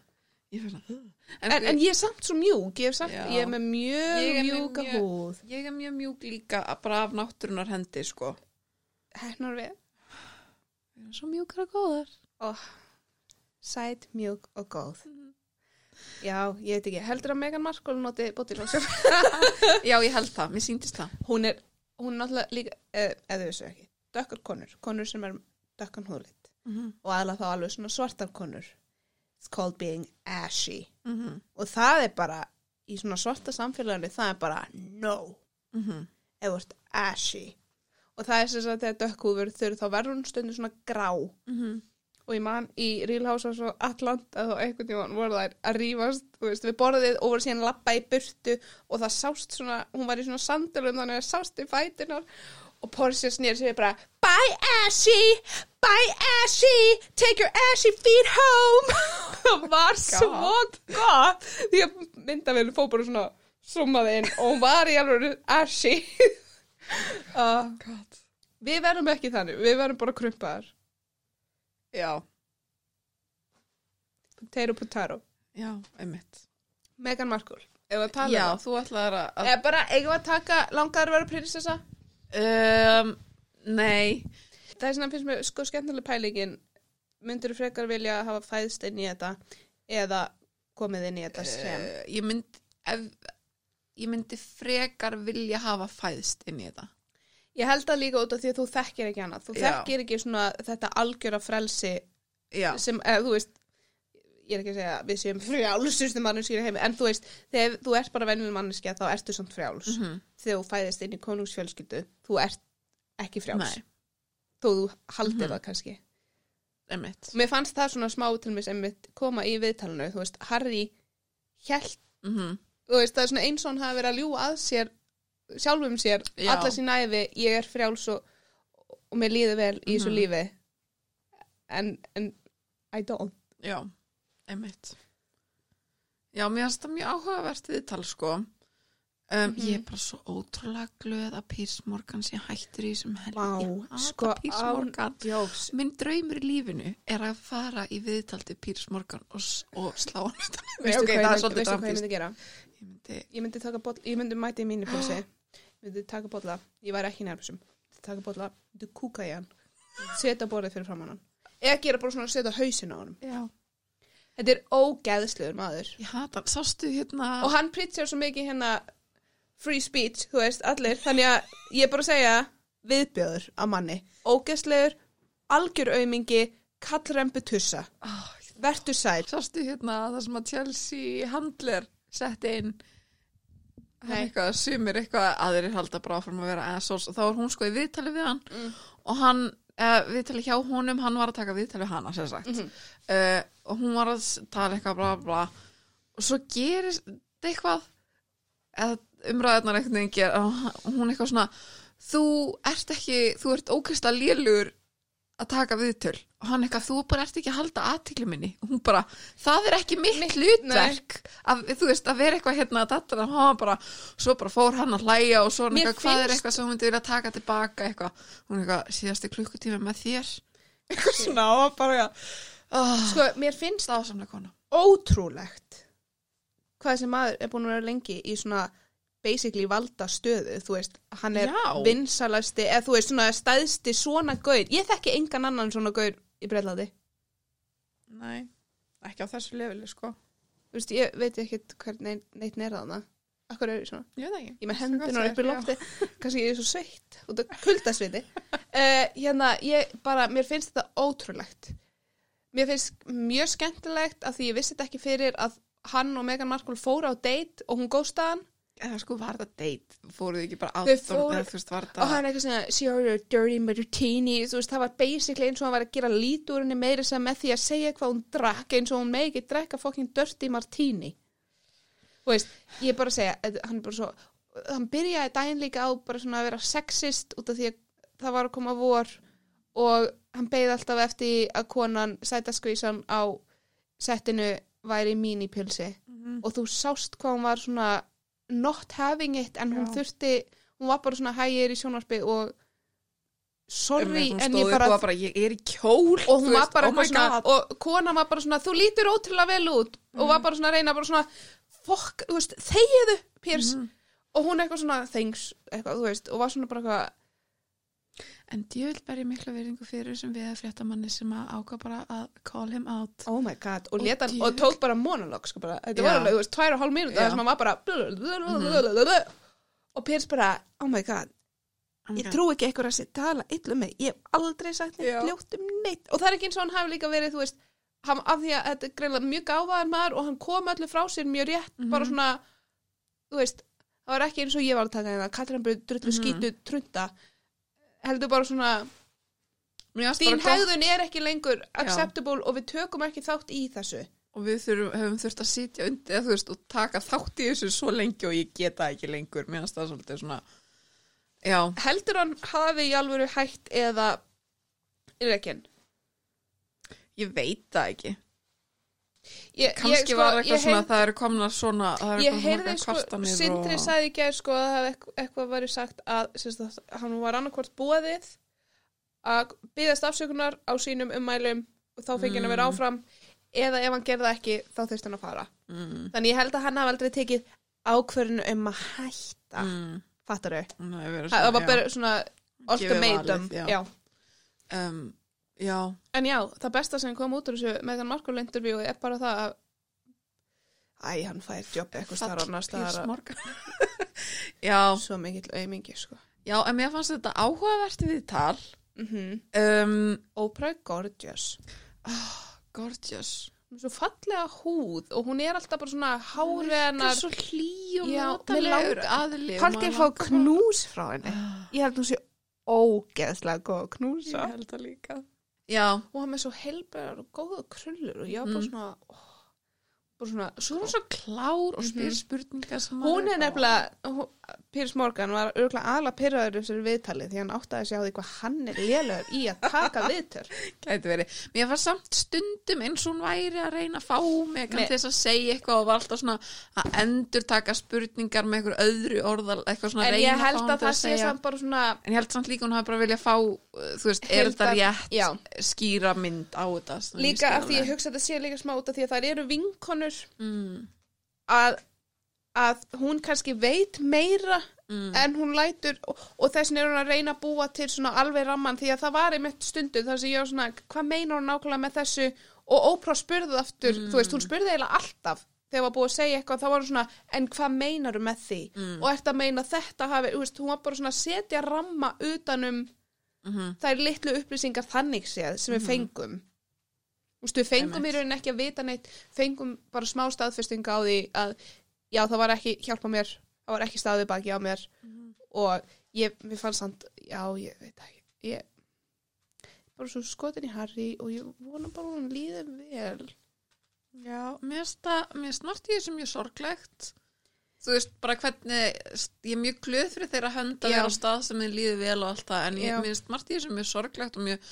Ég er svona uh. En, en ég er samt svo mjög, ég er, samt, ég er með mjög með mjúka húð. Ég er mjög mjúk líka bara af náttúrunar hendi sko Hæknar við. Svo mjúkar og góðar Oh, sæt, mjúk og góð. Mhm. Já, ég veit ekki, heldur að Megan Markle noti body lotion? Já, ég held það, mér síndist það hún er, hún er náttúrulega líka, eð, eða þessu ekki, dökkar konur, konur sem er dökkan húðlit mm -hmm. og aðla þá alveg svona svartar konur. It's called being ashy. Mm -hmm. Og það er bara, í svona svarta samfélaginu, það er bara no, Mm -hmm. ef þú ert ashy. Og það er sem sagt þegar dökkhúður þau þá verður hún stundum svona grá. Og ég man í Real House of Atlanta og einhvern tímann voru þær að veist, við borðið og voru síðan lappa í burtu og það sást svona, hún var í svona sandalum þannig að það sást í fætunar og Portia snýr sér bara Bye Ashy, bye Ashy! Take your Ashy feet home! Það var svo gott. Því að myndavélum fór bara svona summaði inn og hún var í alveg Ashy. Uh, við verðum ekki þannig, við verðum bara krumpaðar Já, potato potato. Já, einmitt. Meghan Markle. Ef að tala Já, um þú ætlaðir að það eða bara eigum við að taka langaður að vera prinsessa? Um, Nei. Það er svona finnst mér sko skemmtileg pælingin. Myndur þú frekar vilja hafa fæðst inn í þetta eða komið inn í þetta sem? uh, Ég myndi ef, Ég myndi frekar vilja hafa fæðst inn í þetta Ég held að líka út af því að þú þekkir ekki annað. Þú Já. þekkir ekki svona þetta algjöra frelsi já, sem, eða þú veist, ég er ekki að segja að við séum frjálsustu manneskir í heimi, en þú veist, þegar þú ert bara venjuleg manneskja þá ertu samt frjáls. Mhm. Þegar þú fæðist inn í konungsfjölskyldu, þú ert ekki frjáls. nei, Þó þú haldir Mhm. það kannski. einmitt Mér fannst það svona smá til mér sem koma í viðtalinu, þú veist, Harry hjælt, mm þú veist, það er svona eins og hann hafi verið að ljúga að sér, sjálfum sér, Já. alla sín æfi, ég er frjáls og, og mér líður vel í þessu Mhm. lífi. En, en, I don't. Já, einmitt Já, mér finnst það mjög áhugavert viðtal sko um, Mhm. Ég er bara svo ótrúlega glöð að Pírs Morgan sé hættur í þessum helgi Vá, Ég hata sko, Piers án Morgan Jóks. Minn draumur í lífinu er að fara í viðtal til Pírs Morgan og, s- og slá hann. Veistu hvað, það er ég, svolítið veistu hvað ég myndi gera? Ég myndi, Ég myndi, taka bolla, ég myndi mæti í mínu pulsi. Myndi taka bolla, ég væri ekki nærmsum. Taka bolla, myndi kúka í hann. Seta borðið fyrir framann hann. Eða gera bara svona að setja hausin á hann. já, Þetta er ógeðslegur maður. ég hata hann Sástu hérna Og hann pritsjar svo mikið hérna free speech, þú veist, allir. Þannig að ég er bara að segja viðbjöður af manni. Ógeðslegur, algjör aumingi, kallrembu tussa. oh, Vertu sæl. Sástu hérna það sem að Chelsea Handler setti inn. Eitthvað, sumir eitthvað aðrir halda bara áfram að vera assholes. Og þá var hún sko í viðtali við hann. Mm. og hann, uh, viðtali hjá honum hann var að taka viðtali við hana, sem sagt. Mhm. uh, og hún var að tala eitthvað bla bla og svo gerist eitthvað umræðarnar og hún eitthvað svona þú ert ekki, þú ert ókrista lélugur að taka viðtöl. Og hann eitthvað, þú bara ert ekki að halda aðtikli minni. Og hún bara, það er ekki mitt, Mitt- hlutverk að, þú veist, að vera eitthvað hérna að þetta, hann var bara, svo bara fór hann að hlæja og svo Mér eitthvað, hvað er eitthvað sem hún myndi vilja taka tilbaka? Eitthvað, hún eitthvað, síðasti klukkutími með þér. Eitthvað svona og bara oh, Sko, mér finnst stáðsamlega kona. Ótrúlegt hvað þessi maður er búin að vera lengi í svona basically valda stöðu, þú veist, hann er vinsalasti, eða þú veist, svona stæðsti svona gaur, ég þekki engan annan svona gaur í brelladi, Nei, ekki á þessu lefili sko. Þú veist, ég veit ekki hvernig neitt neyrða hana, akkur er ég svona? Ég veit ekki. Ég með það upp í lofti kannski ég er svo sveitt út af kuldasviti. Uh, hérna, ég bara, mér finnst þetta ótrúlegt. Mér finnst mjög skemmtilegt að því ég vissi þetta ekki fyrir að hann og Meghan Markle fóru á date og hún góstaði hann Eða sko var þetta date, fóruð ekki bara eða þú veist var og hann eitthvað svona sure you're dirty martini. Veist það var basically eins og hann var að gera lít úr henni meira sem með því að segja hvað hún drakk eins og hún megi ekki drekka fucking dirty martini. Þú veist ég er bara að segja hann bara svo hann byrjaði daginn líka á bara svona að vera sexist út af því að það var að koma vor og hann beigði alltaf eftir að konan sætaskvísan á settinu væri mínipilsi Mhm. og þú sást hvað hún var svona not having it en hún Já. þurfti, hún var bara svona hægir í sjónvarpi og sorry en ég bara bara, ég er í kjól og hún var bara oh svona, God. og konan var bara svona þú lítur ótrúlega vel út og var bara svona að reyna bara svona fokk, þú veist, þegiðu Piers Mhm. og hún eitthvað svona thanks, eitthvað, þú veist, og var svona bara eitthvað En djöld ber ég mikla verðingu fyrir þessum við að fréttamanni sem að ákvað bara að call him out oh my god, og, Og og tók bara monolog sko bara, þetta var alveg, þú veist, tvær og hálf mínúti Já. þar sem hann var bara og Piers bara, oh my god ég Ok. trú ekki eitthvað að sé tala illa um mig ég hef aldrei sagt neitt ljótt um neitt og það er ekki eins og hann hafi líka verið þú veist, hann, af því að þetta er greinlega mjög gáfaðar maður og hann kom öllu frá sér mjög rétt, Mhm. bara svona þú veist, það var ekki eins og ég var að taka hérna Katrin bara drullu Mhm. skítu trunda heldur bara svona þín hegðun er ekki lengur acceptable og við tökum ekki þátt í þessu. Og við þurfum, höfum þurft að sitja undir veist, og taka þátt í þessu svo lengi og ég geta ekki lengur. Mér finnst það svolítið svona já, heldur hann hafi í alvöru hægt eða er ekki ég veit það ekki ég, kannski ég, sko, var eitthvað ég svona að það eru komna svona það eru Ég heyrði margar sko, kvartanir Sindri og... sagði í gær sko að það hefði eitthvað, eitthvað verið sagt að sérst, að hann var annarkvort búið að byggðast afsökunar á sínum ummælum og þá fengi hann að vera Mm. áfram eða ef hann gerði það ekki þá þurfti hann að fara mm, þannig ég held að hann hafi aldrei tekið ákvörðinu um að hætta mm, fattar þau? það var bara svona valið, já. já. um, já, en já, það besta sem kom út úr þessu með þann Markul interview er bara það að Æ, hann fær jobb eitthvað starf að- Morgan já, svo mikill aumingi sko. Já, en mér fannst þetta áhugavert viðtal. Mm um, Oprah gorgeous. Gorgeous. Hún er svo fallega húð og hún er alltaf bara svona er svo hlý og Já, notalegur mig langar- aðli Haldi ég að fá knús frá henni? Ég held hún sé ógeðslega góð að Ég knúsa held það líka Já, og hann með svo helbærar og góða krullur og ég var bara Mm. svona bara svona svo er hún svo klár og spyr Mhm. spurningar sem hún maður er nefnilega hún- Piers Morgan var örgulega aðla pyrraður þessari viðtali því hann áttaði sig á því hvað hann er lélegur í að taka viðtöl Gæti verið. Mér var samt stundum eins og hún væri að reyna að fá mig til þess að segja eitthvað og var alltaf svona að endur taka spurningar með einhver öðru orðal, eitthvað svona en ég held að til það sé samt bara svona En ég held samt líka hún hafi bara viljað fá, þú veist, er þetta rétt já. skýra mynd á þetta? Líka af því ég hugsa að þetta sé líka smá út af því að það eru vinkonur Mm, að, að hún kannski veit meira mm, en hún lætur og, og þess vegna er hún að reyna að búa til svona alveg ramman því að það var einmitt stundu þar sem ég var svona, hvað meinar hún nákvæmlega með þessu? Og Oprah spurði aftur, Mm. þú veist, hún spurði eiginlega alltaf þegar var búið að segja eitthvað, þá var hún svona en hvað meinaru með því? Mm. og ert að meina þetta hafi, veist, hún var bara svona að setja ramma utanum mhm, þær litlu upplýsingar þannig séð sem við fengum Þú veist, við fengum í rauninni ekki að vita neitt fengum bara smá staðfestinga á því að já, það var ekki hjálpa mér það var ekki staðið baki á mér Mhm. og ég, mér fannst samt já, ég veit ekki ég bara svo skotin í Harry og ég vona bara hún líði vel Já, mér finnst það, mér finnst í þessu mjög sorglegt. Þú veist, bara hvernig, ég er mjög glöð fyrir þeirra hönd að vera á stað sem þeir líður vel og allt það, en ég, finnst margt í þessu mjög sorglegt og mjög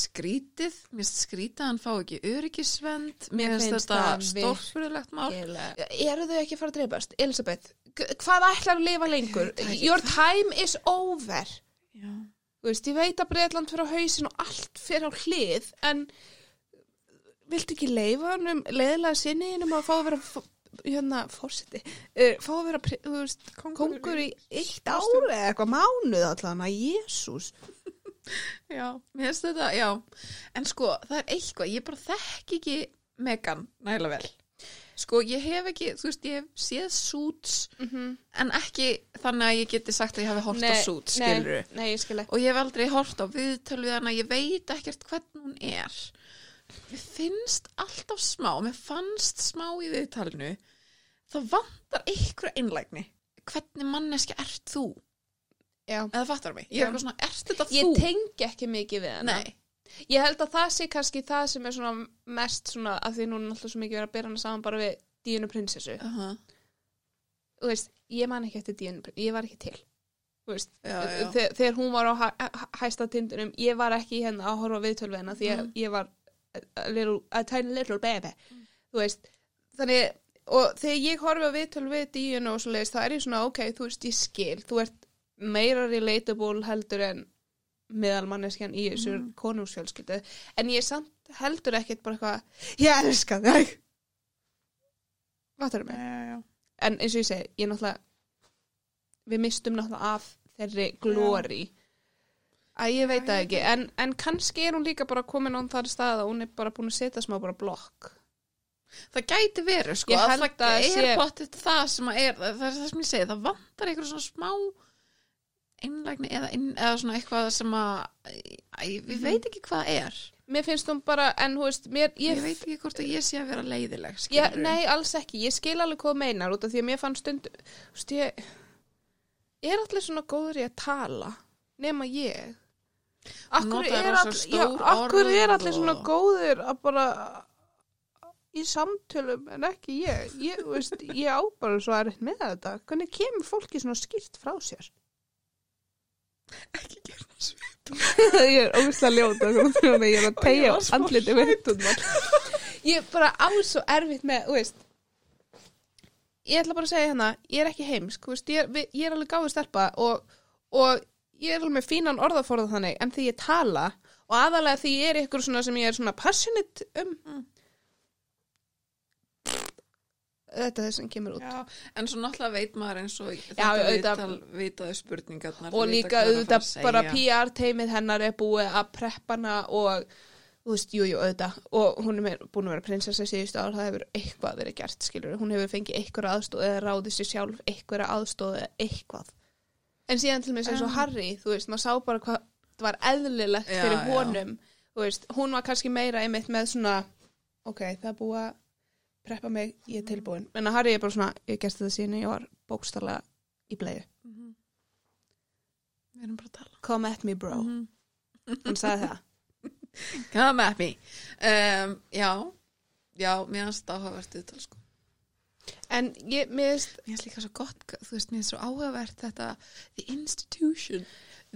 skrítið. Mér finnst skrítið að hann fá ekki öryggisvend. Mér finnst þetta það stórfyrirlegt mál. eru þau ekki að fara að dreifast? Elisabeth, hvað ætlar að lifa lengur? Your time is over Já. Þú veist, ég veit að Breitland fyrir á hausin og allt fyrir á hlið, en viltu ekki leifa hann um leiðilega sinniðinum að fá að vera hérna, fórseti, uh, fá að vera þú veist, kongur í eitt ári eða eitthvað mánuð allan að Jésús. Já, mér finnst þetta, já. En sko, það er eitthvað, ég bara þekk ekki Megan nægilega vel. Sko, ég hef ekki, þú veist, ég hef séð Suits, en ekki þannig að ég geti sagt að ég hafi hort á Suits, skilur nei, nei, ég skil ekki. og ég hef aldrei hort á viðtöl við hana, ég veit ekkert hvernig hún er mér finnst alltaf smá mér fannst smá í viðtalinu það vantar einhverja einlægni hvernig manneski ert þú Já. eða fattar mig, ég er eitthvað svona, ert þetta Ég þú? tengi ekki mikið við hana. Nei, Ég held að það sé kannski það sem er svona mest svona, að því núna alltaf svo mikið verið að byrja hana saman bara við Díunu prinsessu. uh -huh. Þú veist, ég man ekki eftir Díunu prinsessu, ég var ekki til. Veist, Já, já. Þegar, hún var á hæ, hæ- hæsta tindunum, ég var ekki hérna að horfa á viðtöl við hennar því Mm. ég var a, little, a tiny little baby. Þú veist, þannig, og þegar ég horfi á viðtöl við Díunu og svo leiðist, þá er ég svona, ok, þú veist, ég skil, þú ert meira relatable heldur en meðalmanneskjan í þessu mm. konungsfjölskyldu en ég samt heldur ekkert bara eitthvað ég elska þig Vattur mig? já, já. En eins og ég segi, ég náttúrulega við mistum náttúrulega af þeirri glóri að ég veit það ég ekki. En, en kannski er hún líka bara komin á þar stað að hún er bara búin að setja smá bara blokk. Það gæti verið sko, Ég að held það að er sé- potið það sem að er, það er það sem ég segi það vantar eitthvað svona smá einlægni eða, inn, eða svona eitthvað sem að æ, við veit ekki hvað það er. Mér finnst hún bara, en þú veist mér, ég, ég, veit ekki hvort að ég sé að vera leiðileg ég. Nei, alls ekki, ég skil alveg hvað meinar út af því að mér fann stund ég ég er allir svona góður í að tala nema ég Akkur er, all, já, akkur er allir svona og- góður að bara í samtölum en ekki ég? Ég, veist, ég á bara svo erfitt með þetta. Hvernig kemur fólki svona skýrt frá sér? Ekki gera svip ég er ógustlega ljóta ég er að tegja andliti vitt ég bara á svo erfitt með veist ég ætla bara að segja hérna, ég er ekki heimsk veist, ég, er, ég er alveg gáði stelpa og, og ég er alveg með fínan orðaforða þannig en því ég tala og aðalega því ég er ykkur svona sem ég er svona passionate um. Mm. þetta er það sem kemur út. Já, en svo náttúrulega veit maður eins og Já, þetta auðvitað- vitaðu spurningarnar og líka auðvitað að bara segja. PR teimið hennar er búið að preppa hana og þú veist, jú, jú, auðvitað. Og hún er búin að vera prinsessa síðustu ár það hefur eitthvað verið gert, skilur hún hefur fengið eitthvað aðstóð eða ráðið sér sjálf eitthvað aðstóð eða eitthvað en síðan til mig eins og Um. Harry, þú veist, maður sá bara hvað það var eðlilegt Já, fyrir honum. Þú veist, hún var kannski meira einmitt með svona, ok, það er búið að preppa mig, ég er tilbúin. En að Harry er bara svona, ég gerst þetta síðan ég var bókstallega í bleiðu Við erum bara að tala. Come at me bro, Mhm. hann sagði það. Come at me. Um, Já, já, mér finnst þetta áhugavert viðtal sko en ég, mér veist Mér finnst líka svo gott, þú veist, mér finnst svo áhugavert þetta The institution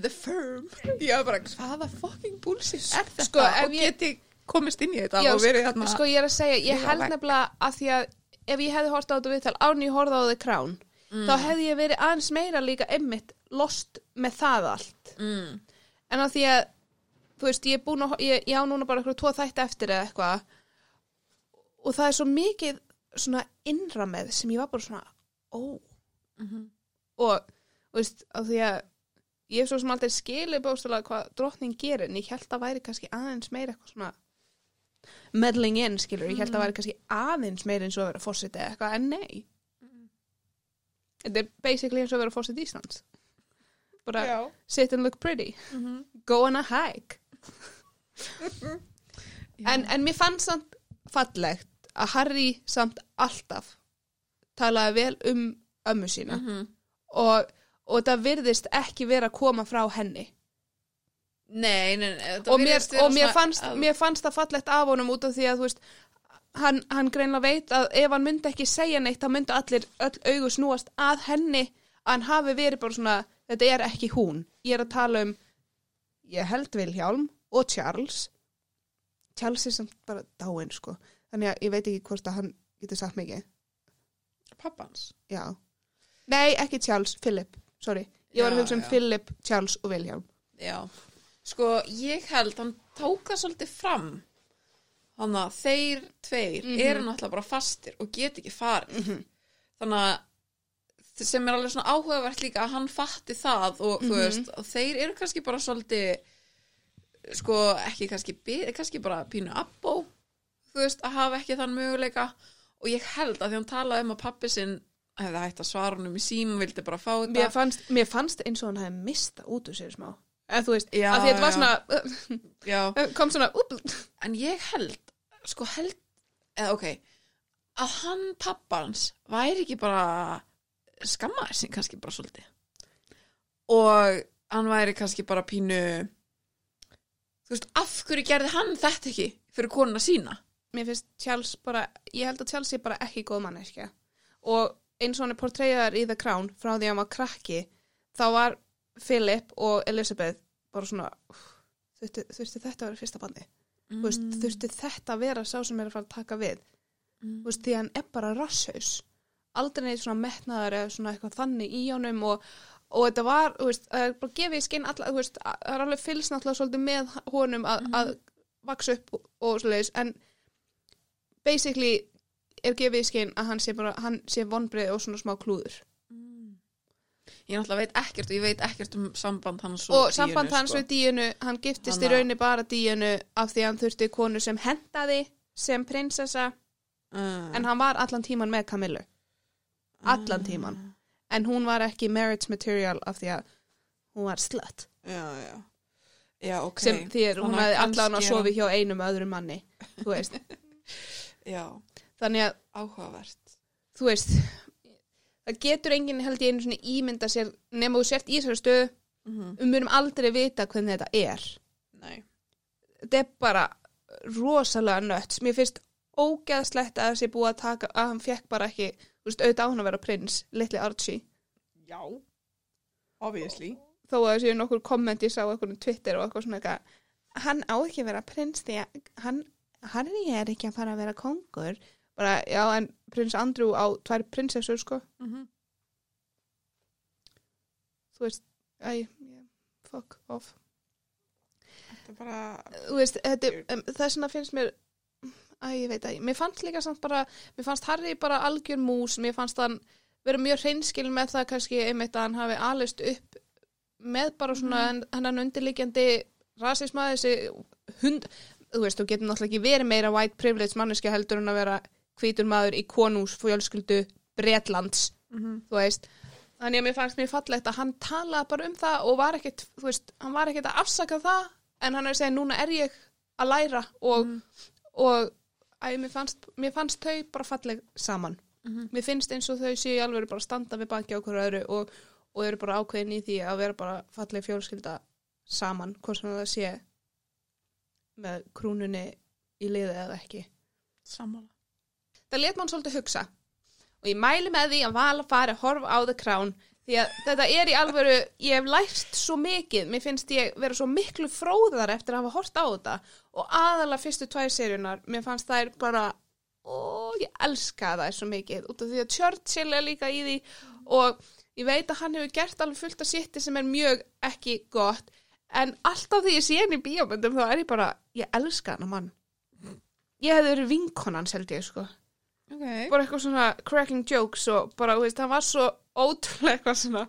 The firm Já, bara, hvaða fucking bullshit er þetta Sko, og ég- get ég komist inn í þetta Já, og verið þarna sko ég er að segja, ég held nefnilega að því að ef ég hefði hort á þetta viðtal án ég horfði á The Crown Mm. þá hefði ég verið aðeins meira líka einmitt lost með það allt mm. en á því að þú veist, ég er búin að ég, ég á núna bara eitthvað tvo þætti eftir eða eitthvað og það er svo mikið svona innra með sem ég var bara svona ó. Mhm. og þú veist, á því að ég hef svo sem aldrei skilið bóstalega hvað drottning gerir en ég held að væri kannski aðeins meira eitthvað svona meddling in, skilur, ég held að væri kannski aðeins meira eins og að vera fórseti eða eitthvað, en nei. Þetta er basically eins og að vera fórseti Íslands. Bara Já. sit and look pretty. Mhm. go on a hike. En, en mér fannst samt fallegt að Harry samt alltaf talaði vel um ömmu sína. Mhm. og, og það virðist ekki vera að koma frá henni. Nei, nei, nei og, mér, og mér, fannst, að- mér fannst það fallegt af honum út af því að veist hann, hann greinlega veit að ef hann myndi ekki segja neitt þá myndi allir öll augu snúast að henni að hann hafi verið bara svona þetta er ekki hún, ég er að tala um ég held Vilhjálm og Charles. Charles er samt bara dáin sko þannig að ég veit ekki hvort að hann getur sagt mikið. Pappans? Já, nei ekki Charles, Philip. Sorry, ég var að hugsa um. Philip, Charles og Vilhjálm Já, sko ég held hann tók það svolítið fram. Þannig að þeir tveir Mhm. eru náttúrulega bara fastir og get ekki farið. Þannig að sem er alveg svona áhugavert líka að hann fatti það og þú Mhm. veist, og þeir eru kannski bara svolítið sko ekki kannski, kannski bara pínu abbó, þú veist, að hafa ekki þann möguleika. Og ég held að því hann talaði um að pappi sinn hefði hægt að svara honum í síma, vildi bara fá þetta. Mér fannst, mér fannst eins og hann hefði mista út úr sér smá. Eða þú veist, Já, að því þetta var svona Já, kom svona upp, en ég held sko held, eða ok að hann pappans væri ekki bara skammaði sig kannski bara svolítið. Og hann væri kannski bara pínu þú veist, af hverju gerði hann þetta ekki fyrir konuna sína mér finnst Charles bara ég held að Charles sé bara ekki góð manneskja. Og eins og hann er portreyðar í The Crown frá því að hann var krakki þá var Philip og Elizabeth bara svona "Úff, þurfti, þurfti þetta að vera fyrsta bandi mm. veist, þurfti þetta að vera sá sem er að fara að taka við? Mm. Þú veist, því hann er bara rasshaus. Aldrei neitt svona metnaðar eða svona eitthvað þannig í honum og, og þetta var, þú veist, það er bara gefið í skinn alla, þú veist, að- það er alveg fylgst náttúrulega svolítið með honum að, að vaksa upp og, og svoleiðis, en basically er gefið í skinn að hann sé bara, hann sé vonbreið og svona smá klúður. Ég náttúrulega veit ekkert og ég veit ekkert um samband hans og, og samband Díönu, hans sko. við díunu, hann giftist í Hanna- raunni bara díunu af því að hann þurfti konu sem hendaði sem prinsessa, uh, en hann var allan tíman með Camillu. Allan tíman en hún var ekki marriage material af því að hún var slut. Já, já. Já, ok. Sem því að hún hefði allan að sofi hjá einum öðrum manni þú veist, já, þannig að áhugavert. þú veist það getur enginn held ég einu svona ímynda sér nema þú sért í þessari stöðu. Mm við munum aldrei vita hvernig þetta er. Nei. Þetta er bara rosalega nött. Mér finnst ógeðslegt að þessi búið að taka að hann fekk bara ekki, þú veist, auðvitað á hann að vera prins litli Archie, já, obviously. Þó að þessi nokkur komment ég sá eitthvað um Twitter og eitthvað svona eitthvað. Hann á ekki að vera prins því að hann, hann er ekki að fara að vera kongur bara, já, en prins Andrew á tvær prinsessur, sko mm -hmm. þú veist, æ, yeah, fuck off þetta er bara veist, þetta, um, þess vegna finnst mér æ, ég veit að, mér fannst líka samt bara, mér fannst Harry bara algjör mús, mér fannst hann vera mjög hreinskil með það kannski einmitt að hann hafi alist upp með bara svona mm. hann undirliggjandi rasisma þessi hund, þú veist, þú getur náttúrulega ekki verið meira white privilege manneski heldur en að vera hvítur maður í konús fjölskyldu Bretlands, mm -hmm. þú veist þannig að mér fannst mér fallegt að hann talaði bara um það og var ekkert, þú veist, hann var ekkert að afsaka það en hann er að segja núna er ég að læra og, og æ, mér, fannst, mér fannst þau bara falleg saman Mhm. mér finnst eins og þau séu alveg bara að standa við baki á hverju öðru og, og eru bara ákveðin í því að vera bara falleg fjölskylda saman, hvort sem það sé með krúnunni í liði eða ekki. Sammála. það let mann svolítið hugsa. Og ég mæli með því að vala fari að horfa á The Crown því að þetta er í alvöru ég hef lært svo mikið mér finnst ég vera svo miklu fróðar eftir að hafa hort á þetta. Og aðalega fyrstu tvær seríunar, mér fannst þær bara og ég elska það svo mikið út af því að Churchill er líka í því. Og ég veit að hann hefur gert alveg fullt af sitti sem er mjög ekki gott en alltaf því ég sé henni í bíómyndum þá er ég bara, ég elska hann mann. Ég hefði verið vinkonans held ég sko. Ok. bara eitthvað svona cracking jokes og bara, þú veist, hann var svo ótrúlega eitthvað svona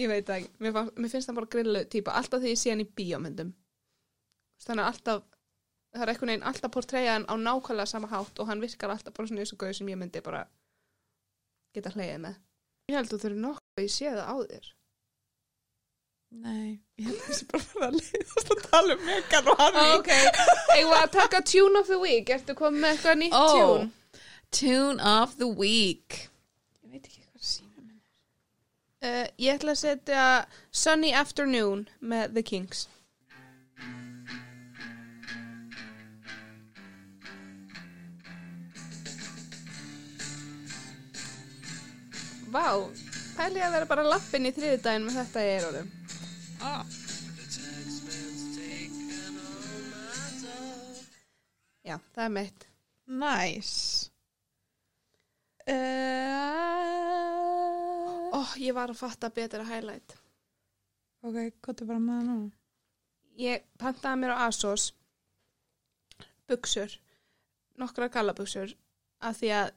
ég veit ekki, mér, fann, mér finnst hann bara grillu típa, alltaf því ég sé hann í bíómyndum. Þannig að alltaf það er einhvern veginn alltaf portreyja hann á nákvæmlega sama hátt og hann virkar alltaf bara svona eins og gauð sem ég myndi bara geta hlegið með. Ég held að þú þurfi nokkuð að ég sé það á þér Nei. ég held að þessi bara fyrir að leiðast að tala um Megan og Harry Ah, ok, eigum að taka tune of the week ertu komið með eitthvað nýtt Ó. tune Tune of the week. Ég veit ekki hvað síma minn. Uh, ég ætla að setja Sunny Afternoon með The Kings. Vá, pæli að vera bara lappin í þriðudaginn með þetta í eyrunum. Ah. Já, það er mitt. Nice. Uh, Ó, ég var að fatta betra highlight. ok, hvað er bara með það nú? Ég pantaði mér á ASOS buksur, nokkra gallabuksur, af því að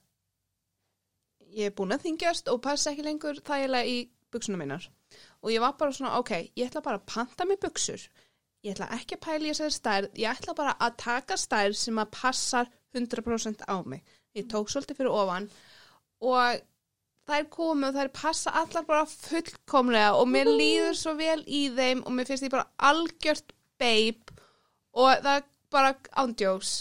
ég er búin að þingjast og passa ekki lengur þægilega í buksunum minnar. Og ég var bara svona, ok, ég ætla bara að panta mér buksur. Ég ætla ekki að pæla í þessari stærð, ég ætla bara að taka stærð sem að passar 100% á mig. Ég tók svolítið fyrir ofan og þær komu og þær passa allar bara fullkomlega og mér líður svo vel í þeim og mér finnst ég bara algjört babe og það bara ándjóks.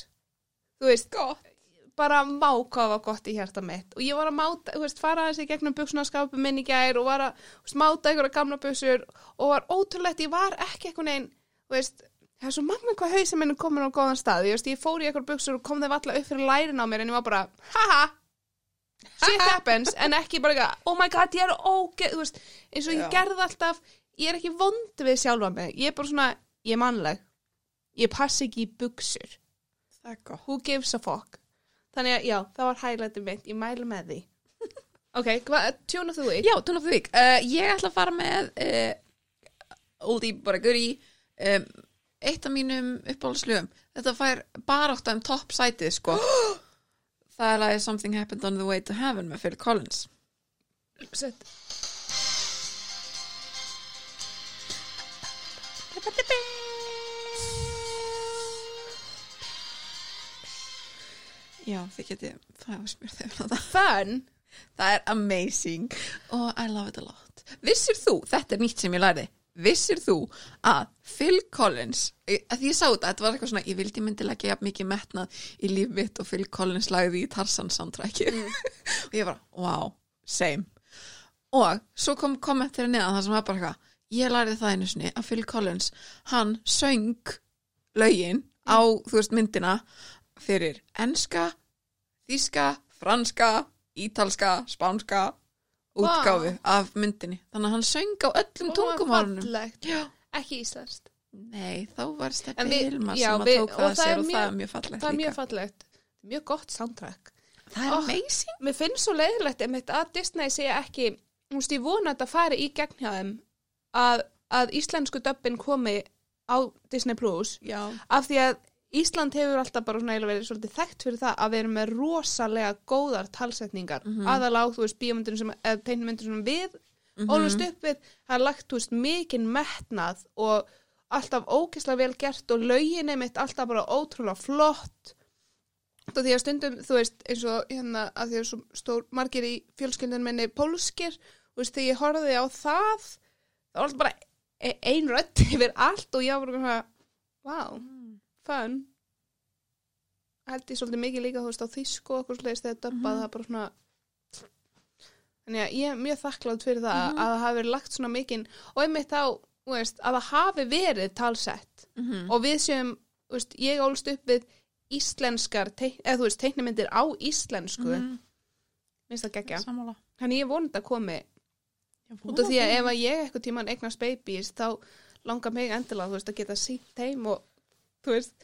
Þú veist, Gott. Bara má hvað var gott í hjarta mitt. Og ég var að máta, þú veist, fara þessi gegnum buksunaskapu minn í gær og var að veist, máta einhverja gamla buksur og var ótrúlegt, ég var ekki einhvern veginn þú veist, það er svo magna hvað hausin minn komin á góðan stað, ég veist, ég fór í einhverja buksur og kom þeim alla upp fyrir lærin á mér en ég var bara, haha shit happens, en ekki bara eitthvað, oh my god, ég er ógeð, þú veist eins og ég Já. gerði alltaf, ég er ekki vond við sjálfa mig, ég er bara svona ég er mannleg, ég passi ekki í buksur. Who gives a fuck? Þannig að já, það var highlightið mitt, ég mælu með því. ok, hvað, tune of the week? Já, Tune of the Week. Uh, ég ætla að fara með uh, oldie bara goodie um, eitt af mínum uppáhaldslögum. Þetta fær bara átt um topp sætið, sko. Það er lagið Something Happened on the Way to Heaven með Phil Collins. Sett. Já, þið geti, það er smjör þegar það. Fun? Það er amazing og I love it a lot. Vissir þú, þetta er nýtt sem ég lærði, vissir þú að Phil Collins, að ég sá þetta, þetta var eitthvað svona, ég vildi myndilega gefa mikið metnað í líf mitt og Phil Collins lagði í Tarzan soundtracki og ég bara, wow, same. Og svo kom kommentir neðan það sem var bara eitthvað, ég lærði það einu sinni að Phil Collins, hann söng lögin á, þú veist, myndina fyrir enska, þíska, franska, ítalska, spánska útgáfu af myndinni. Þannig að hann söng á öllum tungumálunum. Ekki íslenskt. Nei, þá var Steppi Hilma já, sem að tók það að það sér og það er mjög fallegt Það er líka. mjög fallegt. Mjög gott soundtrack. Það er Oh. amazing. Mér finnst svo leiðilegt einmitt að Disney segja ekki, þú veist, ég vona að þetta fari í gegn hjá þeim að, að íslensku döbbin komi á Disney Plus Já. af því að Ísland hefur alltaf bara svona eiginlega verið svolítið þekkt fyrir það að við erum með rosalega góðar talsetningar mm. -hmm. aðaláð, þú veist, bíómyndir sem, eða teiknumyndir sem við Mhm. ólust upp við, það er lagt, þú veist, mikinn metnað og alltaf ókesslega vel gert og lögin einmitt alltaf bara ótrúlega flott og því að stundum, þú veist, eins og hérna að því að svo stór margir í fjölskyldun minni pólskir þú veist, þegar ég horfði á það það var alltaf bara e- ein rödd yfir allt og ég var bara svona wow, fun. Held ég svolítið mikið líka þú veist á þýsku og okkur slegist þegar döbbað það bara svona þannig að ég er mjög þakklátt fyrir það Mhm. að það hafi verið lagt svona mikinn og einmitt þá, þú veist, að það hafi verið talsett. Mhm. og við séum, þú veist, ég ólst upp við íslenskar, eða þú veist, teiknumyndir á íslensku, Mhm. minnst það geggja Sammála. Þannig ég vonandi að komi út af því að ef að ég eitthvað tíman eignast babies þá langar mig endilega, þú veist, að geta sínt heim og, þú veist,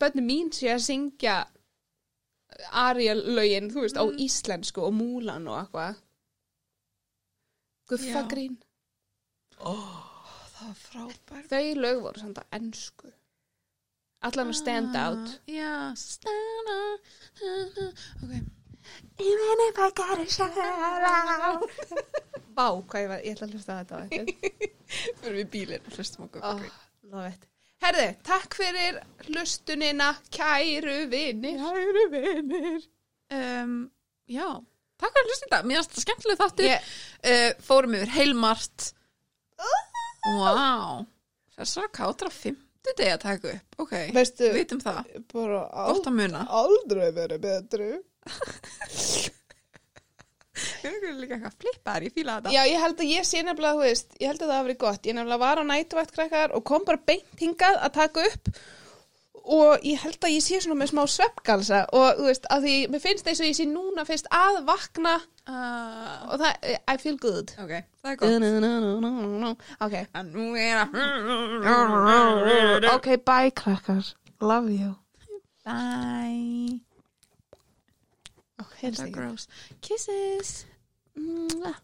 bönni mín sé að syngja Ariel-lögin, þú veist, á Mm. íslensku og múlan og eitthvað. Guffagrín það var frábær Þau lög voru samt á ennsku Allan að stand out. Já, stand out. Ok. Even if I gotta shout out. Vá, hvað ég var, ég ætla að hlusta á þetta á eftir. Fyrir við bílinn hlustum okkur oh, Love it Herði, takk fyrir hlustunina, kæru vinir. Kæru vinir. Um, Já, takk fyrir að þetta Mér finnst þetta skemmtileg þáttur. Ég, uh, Fórum yfir heilmart. Vá. Þessar kátra fimmtu degi að taka upp. Ok, veistu, vitum það. bara Gott að muna. aldrei verið erum líka eitthvað flippar, ég fíla þetta Já, ég held að ég sé nefnilega, þú veist, ég held að það hafi verið gott. Ég nefnilega var á nætuvætt krakkar og kom bara beint hingað að taka upp og ég held að ég sé svona með smá sveppgalsa og þú veist, að því mér finnst eins og ég sé núna fyrst að vakna uh, og það, I feel good. Ok, það er gott Ok, ok, bye krakkar. Love you. Bye Oh, heyrðist So ekki. gross Kisses Mwah.